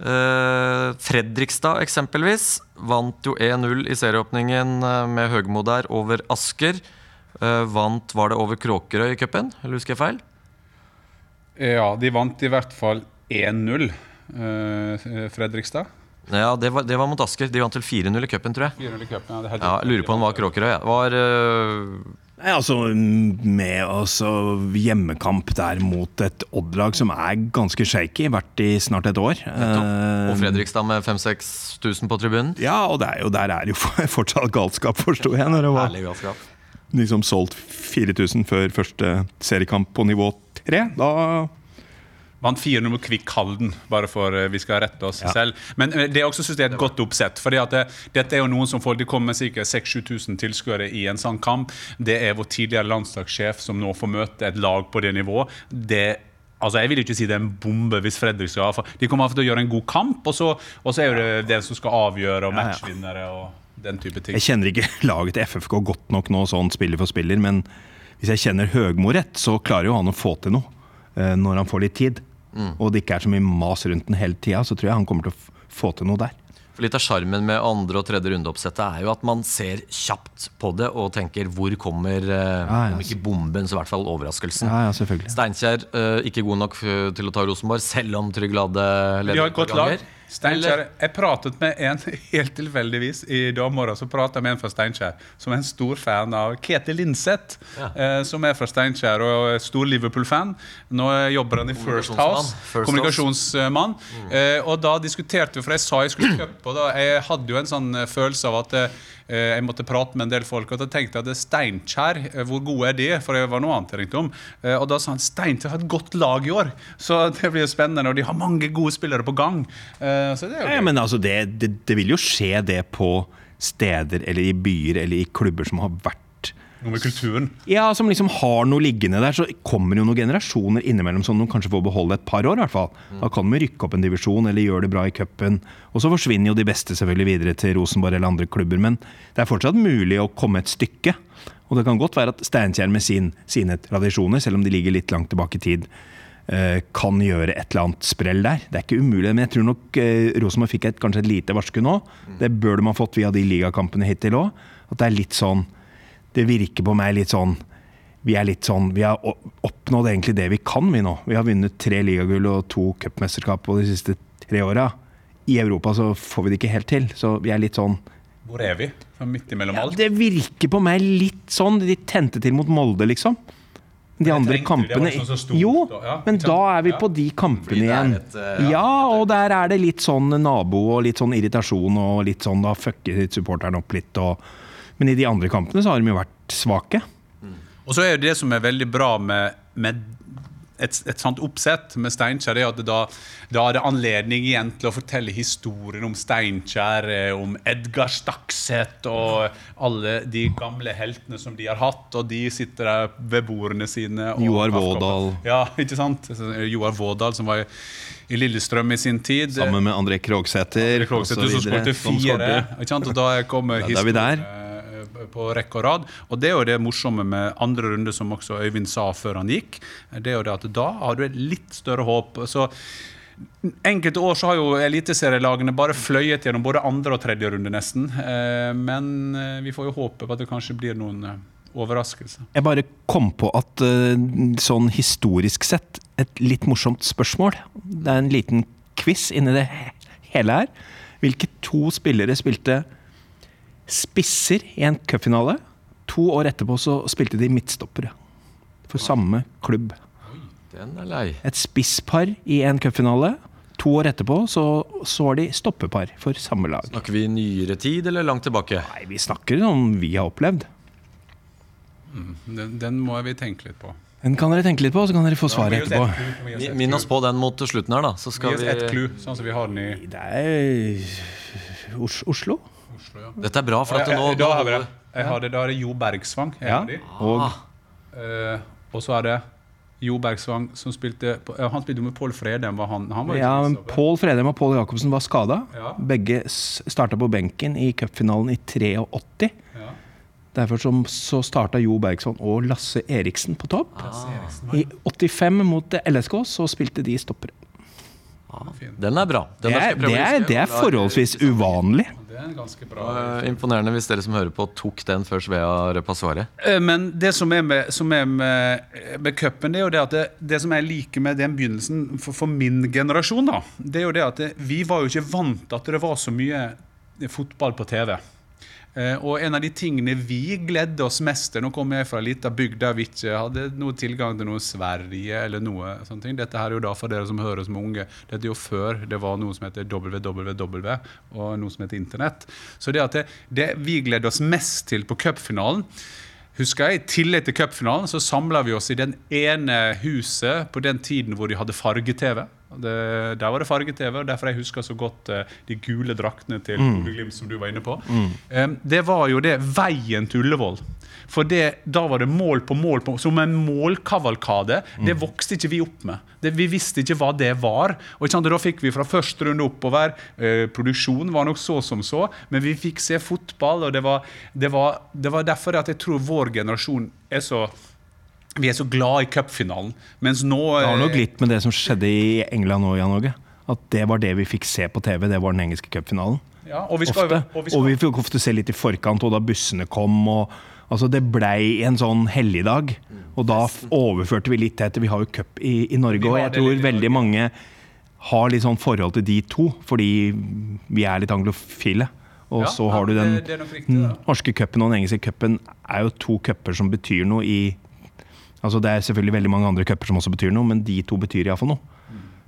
Eh, Fredrikstad eksempelvis vant jo 1-0 i serieåpningen eh, med Høgmo der over Asker. Eh, vant, var det over Kråkerøy i cupen? Eller husker jeg feil? Ja, de vant i hvert fall 1-0, eh, Fredrikstad. Ja, det var, det var mot Asker. De vant til 4-0 i cupen, tror jeg. 4-0 i cupen, ja, det er helt Ja, jeg lurer på om det var Kråkerøy. Ja. Det var Nei, altså Med altså, hjemmekamp der mot et Odd-lag som er ganske shaky, vært i snart et år. Og Eh, Fredrikstad med 5000-6000 på tribunen. Ja, og det er jo, der er jo fortsatt galskap, forsto jeg. Når det var liksom solgt 4000 før første seriekamp på nivå 3. Da Vant 4-0 mot Kvikk Halden, bare for uh, vi skal rette oss selv. Men eh, det er også synes jeg et godt oppsett. fordi at det, Dette er jo noen som får, De kommer med ca. 6000-7000 tilskuere i en sånn kamp. Det er vår tidligere landslagssjef som nå får møte et lag på det nivået. Det Altså, Jeg vil ikke si det er en bombe hvis Fredrikstad for De kommer til å gjøre en god kamp, og så, og så er det det som skal avgjøre, og Ja, ja. matchvinnere og den type ting. Jeg kjenner ikke laget til FFK godt nok nå, sånn spiller for spiller, men hvis jeg kjenner Høgmo rett, så klarer jo han å få til noe eh, når han får litt tid. Og det ikke er så mye mas rundt den hele tida, så tror jeg han kommer til å få til noe der. For Litt av sjarmen med andre og tredje rundeoppsettet er jo at man ser kjapt på det og tenker hvor kommer, eh, Ja, ja. om ikke bomben, så i hvert fall overraskelsen. Ja, ja, selvfølgelig. Steinkjer eh, ikke god nok eh, til å ta Rosenborg, selv om Trygg Lade leder. leder har et godt lag. Steinkjer, Jeg pratet med en helt tilfeldigvis i dag morgen. Så pratet jeg med en fra Steinkjer som er en stor fan av Ketil Linseth. Ja. Eh, som er fra Steinkjer og er stor Liverpool-fan. Nå jobber han i First House. First Kommunikasjonsmann. Eh, og da diskuterte vi, for jeg sa jeg skulle kjøpe, og da jeg hadde jo en sånn eh, følelse av at eh, jeg måtte prate med en del folk, og da tenkte jeg at det er Steinkjer, eh, hvor gode er de? For det var noe annet jeg ringte om. Eh, og da sa han Steinkjer har et godt lag i år, så det blir jo spennende. Og de har mange gode spillere på gang. Eh, så det er jo Ja, gøy. men altså, det, det, det vil jo skje det på steder eller i byer eller i klubber som har vært Noe med kulturen. Ja, som liksom har noe liggende der, så kommer jo noen generasjoner innimellom som de kanskje får beholde et par år. i hvert fall. Da kan de rykke opp en divisjon eller gjøre det bra i cupen. Og så forsvinner jo de beste selvfølgelig videre til Rosenborg eller andre klubber, men det er fortsatt mulig å komme et stykke. Og det kan godt være at Steinkjer med sin, sine tradisjoner, selv om de ligger litt langt tilbake i tid, eh, kan gjøre et eller annet sprell der. Det er ikke umulig, men jeg tror nok eh, Rosenborg fikk et, kanskje et lite varsku nå. Det bør de ha fått via de ligakampene hittil òg. At det er litt sånn det virker på meg litt sånn Vi er litt sånn, vi har oppnådd egentlig det vi kan, vi nå. Vi har vunnet tre ligagull og to cupmesterskap på de siste tre åra. I Europa så får vi det ikke helt til. Så vi er litt sånn Hvor er vi? Midt imellom ja, alt. Det virker på meg litt sånn. De tente til mot Molde, liksom. De andre kampene sånn så stort, Jo, ja, men da er vi Ja. på de kampene igjen. et, eh, Ja, og der er det litt sånn nabo og litt sånn irritasjon og litt sånn da fucker supporteren opp litt og Men i de andre kampene så har de jo vært svake. Og så er det det som er veldig bra med, med et, et sånt oppsett med Steinkjer, er at da, da er det anledning igjen til å fortelle historien om Steinkjer, eh, om Edgar Stakset og alle de gamle heltene som de har hatt, og de sitter der ved bordene sine. Joar. Vårdal. Ja, ikke sant? Joar Vårdal, som var i, Lillestrøm i sin tid. Sammen med André Krogsæter som skåret fire. Ikke sant? Og da kommer Ja, da er vi der. Eh, på rekke og rad. Og det er jo det morsomme med andre runde, som også Øyvind sa før han gikk. Det er jo det at da har du et litt større håp. Så Enkelte år så har jo eliteserielagene bare fløyet gjennom både andre og tredje runde, nesten. Eh, Men eh, vi får jo håpe på at det kanskje blir noen overraskelser. Jeg bare kom på at eh, sånn historisk sett, et litt morsomt spørsmål. Det er en liten quiz inni det hele her. Hvilke to spillere spilte spisser i en cupfinale? To år etterpå så spilte de midtstoppere for samme klubb. Den er lei. Et spisspar i en cupfinale. To år etterpå så, så var de stoppepar for samme lag. Snakker vi nyere tid eller langt tilbake? Nei, vi snakker om vi har opplevd. Den, den må vi tenke litt på. Den kan dere tenke litt på, så kan dere få svaret Gi etterpå. oss Mi- Minn oss på den mot slutten her, da. Så Gi skal oss ett vi clou, sånn som vi har den i Det er Oslo. Oslo. Ja. Dette er bra, for at nå, da har vi det. Jeg har det. Da er det Jo Bergsvang. Ja. Og Eh, og så er det Jo Bergsvang som spilte på, Han spilte jo med Pål Fredheim. Var han, han var ja, men. Pål Fredheim og Pål Jacobsen var skada. Ja. Begge starta på benken i cupfinalen i 83. Ja. Derfor som, så starta Jo Bergsson og Lasse Eriksen på topp. I 85 mot LSK så spilte de stoppere. Den er bra. Den Det er, skal jeg prøve det å er, huske. det er forholdsvis uvanlig. Det er en ganske bra uh, Imponerende hvis dere som hører på, tok den før Svea røpa svaret. Eh, Men det som er med, som er med, med cupen, det er jo det at det, det som jeg liker med den begynnelsen for, for min generasjon, da, det er jo det at det, vi var jo ikke vant til at det var så mye fotball på TV. Eh, og en av de tingene vi gledde oss mest til Nå kommer jeg fra en liten bygd der vi ikke hadde noe tilgang til noe Sverige eller noe sånne ting. Dette her er jo da for dere som hører som unge. Dette er jo før det var noe som heter www og noe som heter internett. Så det at det, det vi gledde oss mest til på cupfinalen Husker jeg, I tillegg til cupfinalen så samla vi oss i den ene huset på den tiden hvor de hadde farge-TV. Det- Der var det farge-TV, og derfor jeg husker så godt eh, de gule draktene til Ole Glimt, som du var inne på. Eh, det var jo det veien til Ullevål. For det, da var det mål på mål, på, som en målkavalkade. Det vokste ikke vi opp med. Det, vi visste ikke hva det var. Og sant, Da fikk vi fra første runde oppover. Uh, produksjonen var nok så som så, men vi fikk se fotball, og det var, det var, det var derfor at jeg tror vår generasjon er så vi er så glad i cupfinalen. Mens nå Det har nok eh, litt med det som skjedde i England og Jan Åge. At det var det vi fikk se på TV, det var den engelske cupfinalen. ja, og vi skal, Ofte. Og vi Og vi fikk ofte se litt i forkant, og da bussene kom. og altså Det blei en sånn helligdag. Og da overførte vi litt til vi har jo cup i, i Norge, og jeg tror veldig mange har litt sånn forhold til de to, fordi vi er litt anglofile. Og Ja, så har du den det- det riktig, norske cupen og den engelske cupen er jo to cuper som betyr noe i Altså Det er selvfølgelig veldig mange andre cuper som også betyr noe, men de to betyr iallfall noe.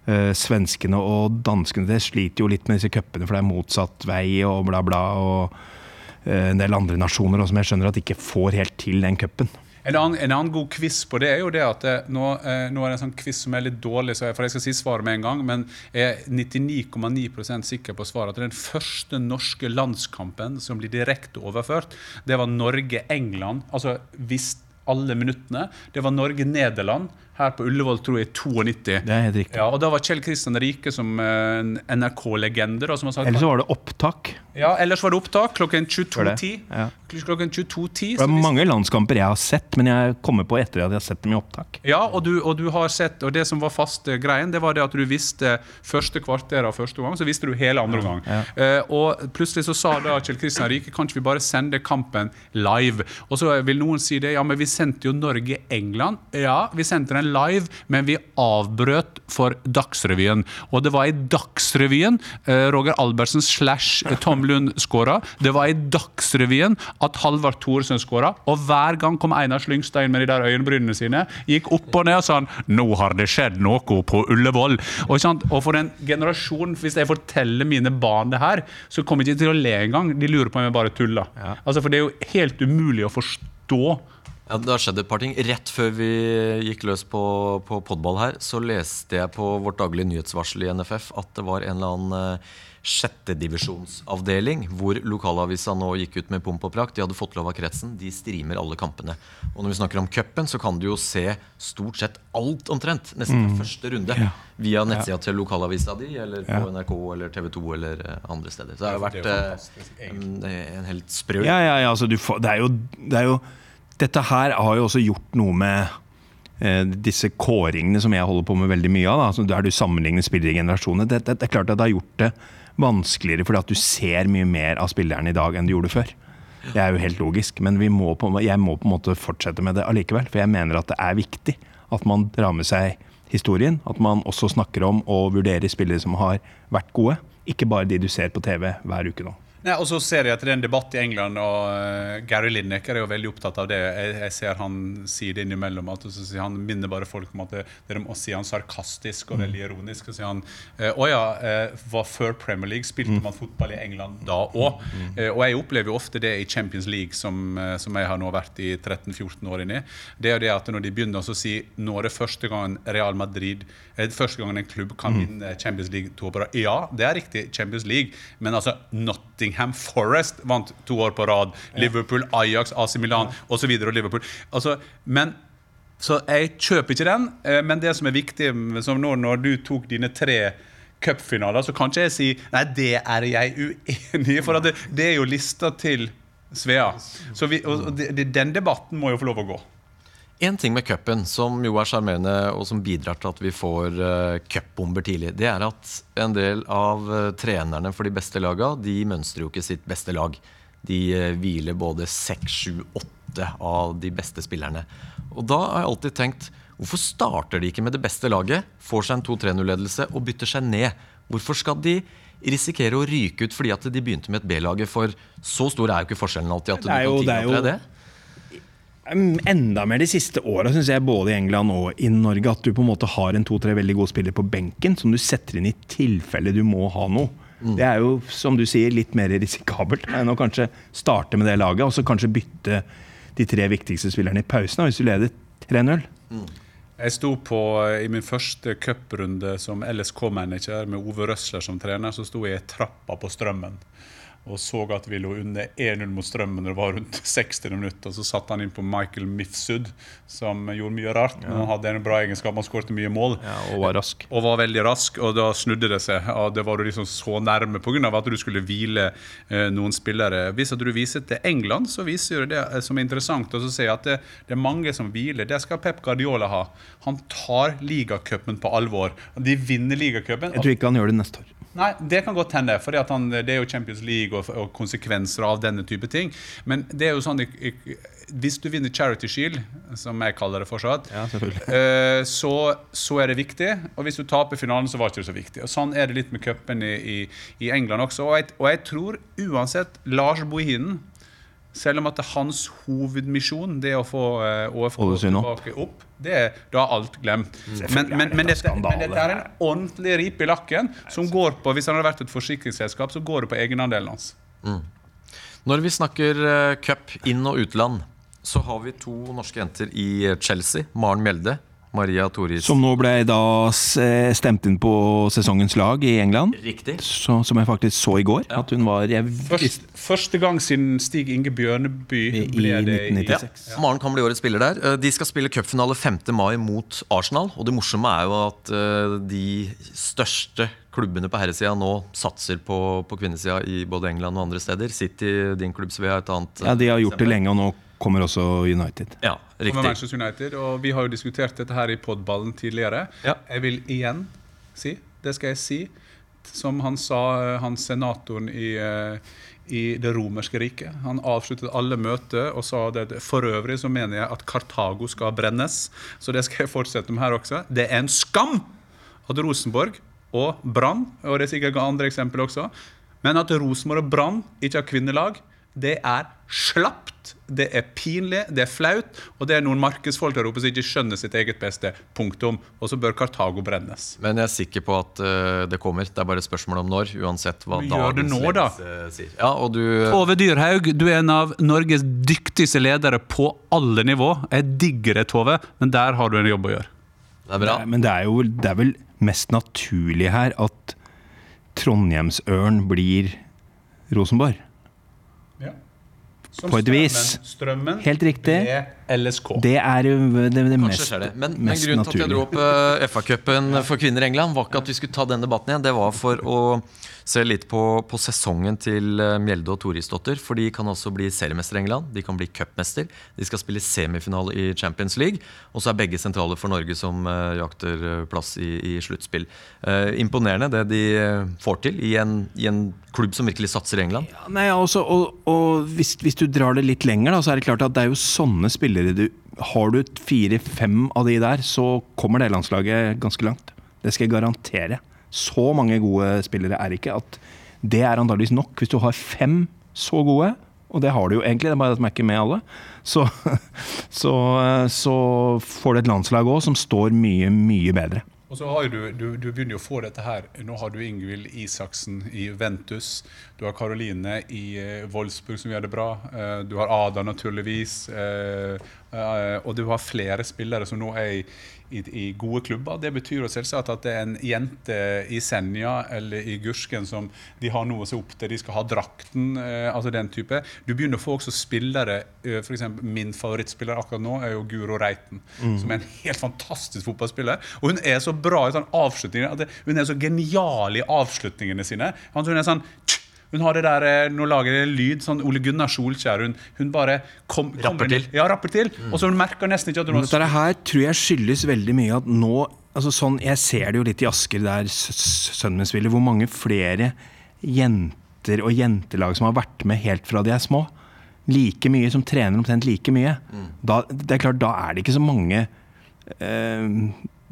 Uh, svenskene og danskene det sliter jo litt med disse cupene, for det er motsatt vei og bla, bla. Og uh, en del andre nasjoner som jeg skjønner at ikke får helt til den cupen. En en annen god quiz på det er jo det at det, nå, eh, nå er det en sånn quiz som er litt dårlig, jeg, for jeg skal si svaret med en gang, men jeg er 99,9% sikker på svaret at den første norske landskampen som blir direkte overført, det var Norge-England. Altså hvis alle minuttene. Det var Norge-Nederland her på Ullevål, tror jeg, i 92. Det er helt riktig. Ja, og da var Kjell Kristian Rike som eh, en NRK-legende. da, som har sagt Eller så var det opptak. Ja, ellers var det opptak klokken 22.10. Ja. Klokken 22.10. Det er mange landskamper jeg har sett, men jeg kommer på etter at jeg har sett dem i opptak. Ja, og du, og du har sett, og det som var faste greien, det var det at du visste første kvarter av første gang, så visste du hele andre gang. uh, og plutselig så sa da Kjell Kristian Rike kan ikke vi bare sende kampen live? Og så vil noen si det, ja, men vi sendte jo Norge-England. Ja, vi sendte den live, men vi avbrøt for Dagsrevyen. Og det var i Dagsrevyen eh, Roger Albertsen slash Tom Lund skåra. Det var i Dagsrevyen at Halvard Thoresen skåra. Og hver gang kom Einar Slyngstein med de der øyenbrynene sine, gikk opp og ned og sa han, nå har det skjedd noe på Ullevål. Og, og for en generasjon, hvis jeg forteller mine barn det her, så kommer de ikke til å le engang. De lurer på om jeg bare tuller. Altså, for det er jo helt umulig å forstå. Ja, Det har skjedd et par ting. Rett før vi gikk løs på, på podball her, så leste jeg på vårt daglige nyhetsvarsel i NFF at det var en eller annen eh, sjettedivisjonsavdeling hvor lokalavisa nå gikk ut med pomp og prakt. De hadde fått lov av kretsen. De streamer alle kampene. Og når vi snakker om cupen, så kan du jo se stort sett alt omtrent. Nesten mm. første runde. Via nettsida til lokalavisa di, eller på NRK eller TV 2 eller eh, andre steder. Så det har jo vært eh, en, en helt sprø Ja, ja, ja, altså du får, det, er jo, det er jo Dette her har jo også gjort noe med eh, disse kåringene som jeg holder på med veldig mye av. Da, altså, der du sammenligner spillergenerasjonene. Det, det, det er klart at det har gjort det vanskeligere fordi at du ser mye mer av spillerne i dag enn du gjorde før. Det er jo helt logisk, men må på, jeg må på en måte fortsette med det allikevel. For jeg mener at det er viktig at man drar med seg historien. At man også snakker om og vurderer spillere som har vært gode. Ikke bare de du ser på TV hver uke nå. Nei, og så ser jeg at det er en debatt i England, og eh, Gary Lineker er jo veldig opptatt av det. Jeg, jeg ser han sier det innimellom. at så sier Han minner bare folk om at det, dere må si han sarkastisk og veldig ironisk. Og sier han eh, å ja, eh, var før Premier League spilte man fotball i England da òg. Eh, og jeg opplever jo ofte det i Champions League, som, som jeg har nå vært i 13-14 år inni. Det er jo det at når de begynner å si nå er det første gangen Real Madrid første gangen en klubb kan vinne Champions League to år på rad. Ja, det er riktig, Champions League, men altså Nottingham Forest vant to år på rad. Liverpool, Ajax, AC Milan osv. Og Liverpool. Altså, men så jeg kjøper ikke den, eh, men det som er viktig, som nå når du tok dine tre cupfinaler, så kan ikke jeg si Nei, det er jeg uenig i, for det, det er jo lista til Svea. Så vi, og og det, den debatten må jo få lov å gå. En ting med cupen som jo er sjarmerende, og som bidrar til at vi får uh, cupbomber tidlig, det er at en del av uh, trenerne for de beste laga, de mønstrer jo ikke sitt beste lag. De uh, hviler både seks, sju, åtte av de beste spillerne. Og da har jeg alltid tenkt hvorfor starter de ikke med det beste laget, får seg en 2-3-0-ledelse og bytter seg ned? Hvorfor skal de risikere å ryke ut fordi at de begynte med et B-laget? For så stor er jo ikke forskjellen alltid. at du kan er jo- deg det. Enda mer de siste åra, syns jeg, både i England og i Norge, at du på en måte har en to-tre veldig gode spillere på benken som du setter inn i tilfelle du må ha noe. Det er jo, som du sier, litt mer risikabelt enn å kanskje starte med det laget, og så kanskje bytte de tre viktigste spillerne i pausen, hvis du leder 3-0. Jeg sto på, eh, I min første cuprunde som LSK-manager med Ove Røsler som trener, så sto jeg i trappa på Strømmen og så at vi lå under 1-0 mot Strømmen når det var rundt 60 minutter. Så satte han inn på Michael Mifsud, som gjorde mye rart. Men han hadde en bra egenskap, han skåret mye mål. Ja, og var rask. Og var veldig rask, og da snudde det seg. Og det var du liksom så nærme pga. at du skulle hvile eh, noen spillere. Hvis at du viser til England, så viser du det eh, som er interessant. Og så sier at det, det er mange som hviler. Det skal Pep Guardiola ha. Han tar ligacupen på alvor. De vinner ligacupen. Jeg tror ikke han gjør det neste år. Nei, det kan godt hende. For det er jo Champions League og, og konsekvenser av denne type ting. Men det er jo sånn Hvis du vinner Charity Shield, som jeg kaller det fortsatt, Ja, eh, så, så er det viktig. Og hvis du taper finalen, så var det ikke så viktig. Og Sånn er det litt med cupen i, i, i England også. Og jeg, og jeg tror uansett Lars Bohinen selv om at det er hans hovedmisjon det er å få eh, ÅFK Ålesund tilbake opp, det er, da er alt glemt. Men, men, men, dette, men dette er en ordentlig rip i lakken som går på Hvis han hadde vært et forsikringsselskap, så går det på egenandelen hans. Når vi snakker eh, cup inn- og utland, så har vi to norske jenter i Chelsea. Maren Mjelde, Maria Toris. Som nå ble da eh, stemt inn på sesongens lag i England. Riktig. Så, som jeg faktisk så i går. At hun var jeg, Først, første gang siden Stig Inge Bjørneby I ble det i 1996. Ja. Maren kan bli årets spiller der. Eh, De skal spille cupfinale 5. mai mot Arsenal. Og det morsomme er jo at eh, de største klubbene på herresida nå satser på, på kvinnesida i både England og andre steder. City, din klubb Svea, et annet. ja, de har gjort det lenge, og nå kommer også United. Ja, riktig. Kommer Manchester United, og vi har jo diskutert dette her i podballen tidligere. Ja. Jeg vil igjen si, det skal jeg si, som han sa, eh, han senatoren i, eh, i det romerske riket. Han avsluttet alle møter og sa det. For øvrig så mener jeg at Kartago skal brennes, så det skal jeg fortsette med her også. Det er en skam at Rosenborg og Brann, og det er sikkert andre eksempler også, men at Rosenborg og Brann ikke har kvinnelag, det er slapt, det er pinlig, det er flaut, og det er noen markedsfolk der oppe som ikke skjønner sitt eget beste. Punktum. Og så bør Kartago brennes. Men jeg er sikker på at uh, det kommer. Det er bare et spørsmål om når, uansett hva Men gjør det dagens nå, da. sier. Ja, og du Tove Dyrhaug, du er en av Norges dyktigste ledere på alle nivå. Jeg digger deg, Tove, men der har du en jobb å gjøre. Det er bra. Men det er jo det er vel mest naturlig her at Trondheimsørn blir Rosenborg. Som På et vis. Strømmen, strømmen Helt riktig. ble LSK. Det er det, det mest, naturlige det. Men, men grunnen til at jeg dro opp uh, FA-cupen for kvinner i England, var ikke at vi skulle ta den debatten igjen. Det var for å se litt på, på sesongen til eh, Mjelde og Torisdottir. For de kan også bli seriemester i England. De kan bli cupmester. De skal spille semifinale i Champions League. Og så er begge sentrale for Norge som uh, jakter eh, plass i, i sluttspill. Uh, imponerende det de eh, får til i en, i en klubb som virkelig satser i England. Ja, Nei, altså, og, og hvis, hvis du drar det litt lenger, da, så er det klart at det er jo sånne spillere du Har du fire-fem av de der, så kommer det landslaget ganske langt. Det skal jeg garantere. Så mange gode spillere er ikke at det er antageligvis nok. Hvis du har fem så gode, og det har du jo egentlig, det er bare at de er ikke med alle, så, så, så får du et landslag òg som står mye, mye bedre. Og så har du, du, du begynner jo å få dette her. Nå har du Ingvild Isaksen i Ventus. Du har Karoline i eh, Wolfsburg som gjør det bra. Eh, du har Ada, naturligvis. Eh, og du har flere spillere som nå er i, i, i gode klubber. Det betyr jo selvsagt at det er en jente i Senja eller i Gursken som de har noe å se opp til. De skal ha drakten, eh, altså den type. Du begynner å få også spillere eh, eksempel Min favorittspiller akkurat nå er jo Guro Reiten, som er en helt fantastisk fotballspiller. Og hun er så bra i sånn avslutninger. Hun er så genial i avslutningene sine. Hun er sånn tsk, hun har det der, eh, Nå lager det lyd, sånn Ole Gunnar Solskjær. Hun, hun bare kom, Rapper kommer til. Ja, rapper til. Og så hun merker nesten ikke at hun har dette her tror jeg skyldes veldig mye at nå altså sånn, Jeg ser det jo litt i Asker, der sønnen min spiller, hvor mange flere jenter og jentelag som har vært med helt fra de er små. Like mye, som trener omtrent like mye. Da, det er klart, da er det ikke så mange eh,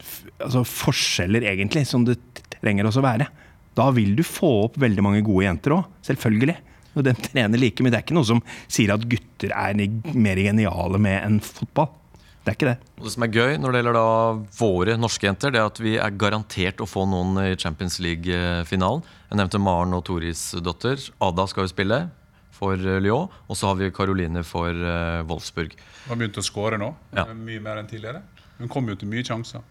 f- altså forskjeller, egentlig, som det trenger også være. Da vil du få opp veldig mange gode jenter òg, selvfølgelig. Og de trener like mye. Det er ikke noe som sier at gutter er mer geniale med enn fotball. Det er ikke det. Og det som er gøy når det gjelder da våre norske jenter, det er at vi er garantert å få noen i Champions League-finalen. Jeg nevnte Maren og Toris datter. Ada skal jo spille for eh, Lyon. Og så har vi Caroline for eh, Wolfsburg. Hun har begynt å skåre nå. Ja. Mye mer enn tidligere. Hun kommer jo til mye sjanser.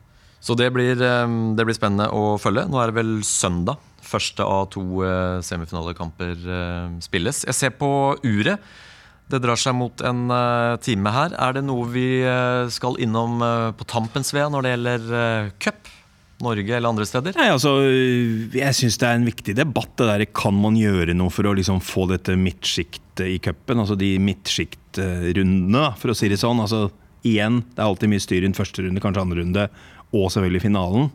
Så det blir, eh, det blir spennende å følge. Nå er det vel søndag. Første av to eh, semifinalekamper eh, spilles. Jeg ser på uret. Det drar seg mot en eh, time her. Er det noe vi skal innom på tampens ved når det gjelder cup? Norge eller andre steder? Nei, altså, jeg syns det er en viktig debatt. det der, Kan man gjøre noe for å liksom få dette midtsjiktet i cupen? Altså de midtsjiktrundene, for å si det sånn. Altså, igjen, det er alltid mye styr i en første runde, kanskje andre runde, og selvfølgelig finalen.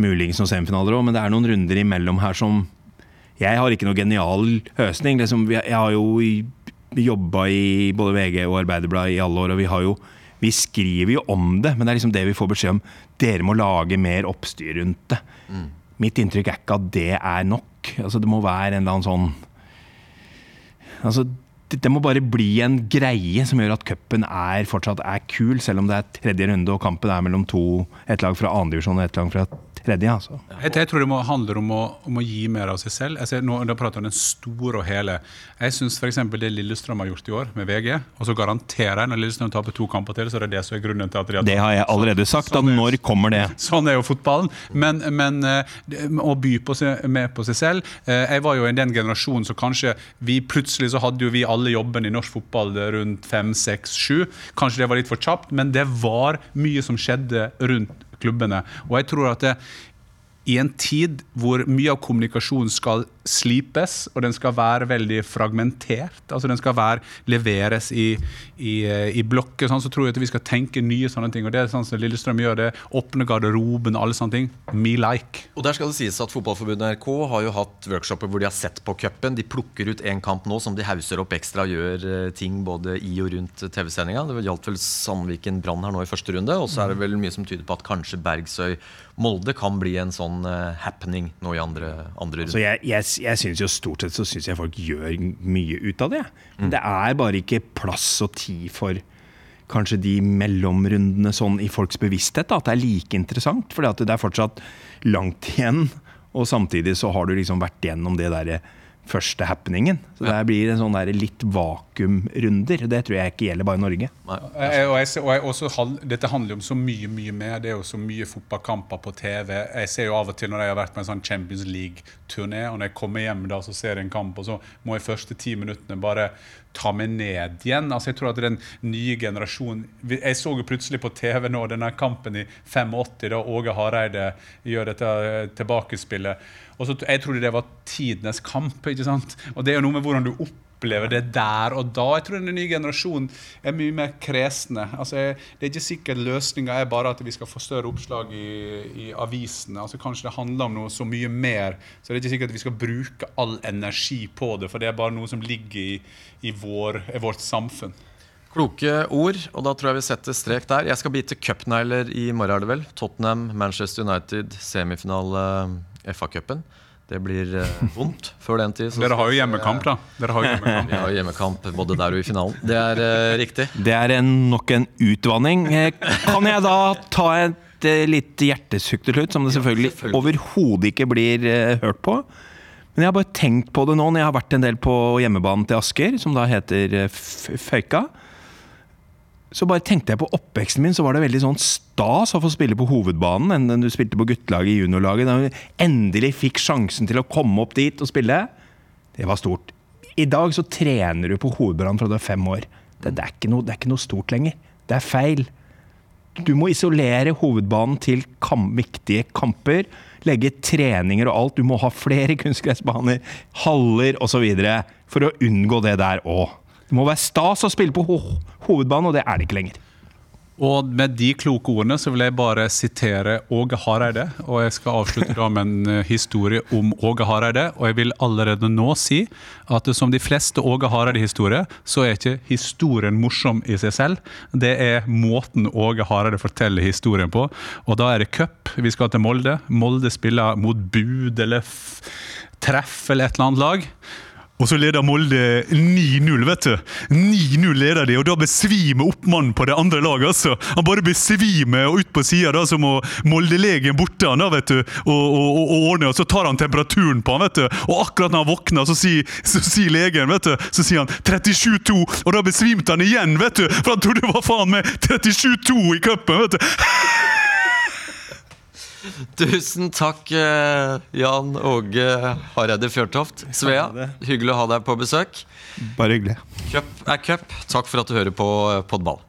Muligens noen semifinaler òg, men det er noen runder imellom her som Jeg har ikke noe genial løsning. Liksom, jeg har jo jobba i både VG og Arbeiderbladet i alle år, og vi har jo vi skriver jo om det, men det er liksom det vi får beskjed om. Dere må lage mer oppstyr rundt det. Mitt inntrykk er ikke at det er nok. Altså, det må være en eller annen sånn Altså, det, det må bare bli en greie som gjør at cupen fortsatt er kul, selv om det er tredje runde og kampen er mellom to, et lag fra andredivisjon og et lag fra tredje. Altså. Jeg, jeg tror det må, handler om å, om å gi mer av seg selv. Jeg ser, nå, da prater jeg om den store og hele. Jeg syns f.eks. det Lillestrøm har gjort i år med VG, og så garanterer jeg når Lillestrøm taper to kamper til, så er det det som er grunnen til at de har Det har jeg allerede sagt. Da, når kommer det? Sånn er jo fotballen. Men, men eh, å by på seg, med på seg selv eh, Jeg var jo i den generasjonen så kanskje vi plutselig så hadde jo vi alle jobben i norsk fotball rundt fem, seks, sju. Kanskje det var litt for kjapt, men det var mye som skjedde rundt klubbene. Og jeg tror at det, i en tid hvor mye av kommunikasjonen skal slipes, og den skal være veldig fragmentert, altså den skal være, leveres i, i, eh, i blokker, sånn, så tror jeg at vi skal tenke nye sånne ting. Og det er sånn som Lillestrøm gjør det. Åpne garderoben, alle sånne ting. Me like. Og der skal det sies at Fotballforbundet NRK har jo hatt workshoper hvor de har sett på cupen. De plukker ut en kamp nå som de hauser opp ekstra og gjør eh, ting både i og rundt TV-sendinga. Det gjaldt vel Sandviken Brann her nå i første runde. Og så er det vel mye som tyder på at kanskje Bergsøy Molde kan bli en sånn eh, happening nå i andre, andre Så Altså jeg, jeg, jeg synes jo Stort sett så syns jeg folk gjør mye ut av det. Men det er bare ikke plass og tid for kanskje de mellomrundene sånn i folks bevissthet. Da, at det er like interessant. For det er fortsatt langt igjen. Og samtidig så har du liksom vært gjennom det derre første happeningen. Så det blir en sånn der litt vakuumrunder. Det tror jeg ikke gjelder bare Norge. Jeg, og jeg, ser- og jeg også, dette handler jo om så mye mye mer. Det er jo så mye fotballkamper på TV. Jeg ser jo av og til når jeg har vært på en sånn Champions League-turné, og når jeg kommer hjem da så ser jeg en kamp, og så må jeg første ti minuttene bare ta meg ned igjen. Altså jeg tror at den nye generasjonen Jeg så jo plutselig på TV nå denne kampen i 85, da Åge Hareide gjør dette eh, tilbakespillet. Og så, Jeg trodde det var tidenes kamp. ikke sant? Og det er jo noe med hvordan du opplever det der og da. Jeg tror den nye generasjonen er mye mer kresne. Altså, jeg, det er ikke sikkert løsninga er bare at vi skal få større oppslag i, i avisene. Altså, kanskje det handler om noe så mye mer. Så det er ikke sikkert at vi skal bruke all energi på det, for det er bare noe som ligger i, i, vår, i vårt samfunn. Kloke ord, og da tror jeg vi setter strek der. Jeg skal bite cupnegler i morgen, er det vel. Tottenham, Manchester United, semifinale FA-cupen. Det blir eh, vondt før den tid. så Dere har jo hjemmekamp, da. Dere har jo hjemmekamp. Vi har jo hjemmekamp både der og i finalen. Det er uh, riktig. Det er en, nok en utvanning. Eh, Kan jeg da ta et litt hjertesukk til slutt, som det selvfølgelig, selvfølgelig. overhodet ikke blir uh, hørt på? Men jeg har bare tenkt på det nå når jeg har vært en del på hjemmebanen til Asker, som da heter Føyka. Så bare tenkte jeg på oppveksten min, så var det veldig sånn stas å få spille på hovedbanen enn den du spilte på guttelaget i juniorlaget. Da du endelig fikk sjansen til å komme opp dit og spille. Det var stort. I dag så trener du på hovedbanen fra du er fem år. Det, det, er noe, det er ikke noe stort lenger. Det er feil. Du må isolere hovedbanen til kam viktige kamper. Legge treninger og alt. Du må ha flere kunstgressbaner, haller osv. for å unngå det der òg. Det må være stas å spille på ho hovedbanen, og det er det ikke lenger. Og med de kloke ordene så vil jeg bare sitere Åge Hareide. Og jeg skal avslutte da med en eh, historie om Åge Hareide. Og jeg vil allerede nå si at som de fleste Åge Hareide-historier, så er ikke historien morsom i seg selv. Det er måten Åge Hareide forteller historien på. Og da er det cup. Vi skal til Molde. Molde spiller mot Bud eller Treff eller et eller annet lag. Og så leder Molde 9-0, vet du. 9-0 leder de, og da besvimer oppmannen på det andre laget. altså. Han bare besvimer, og ut på sida må Molde-legen borte han da, vet du, og, og, og, ordne, og så tar han temperaturen på han, vet du. Og akkurat når han våkner, så sier, så legen, vet du, så sier han 37-2, og da besvimte han igjen, vet du, for han trodde det var faen meg 37-2 i cupen, vet du. Tusen takk, eh, Jan Åge Hareide Fjørtoft. Svea, hyggelig å ha deg på besøk. Bare hyggelig. Cup er cup. Takk for at du hører på eh, Podball.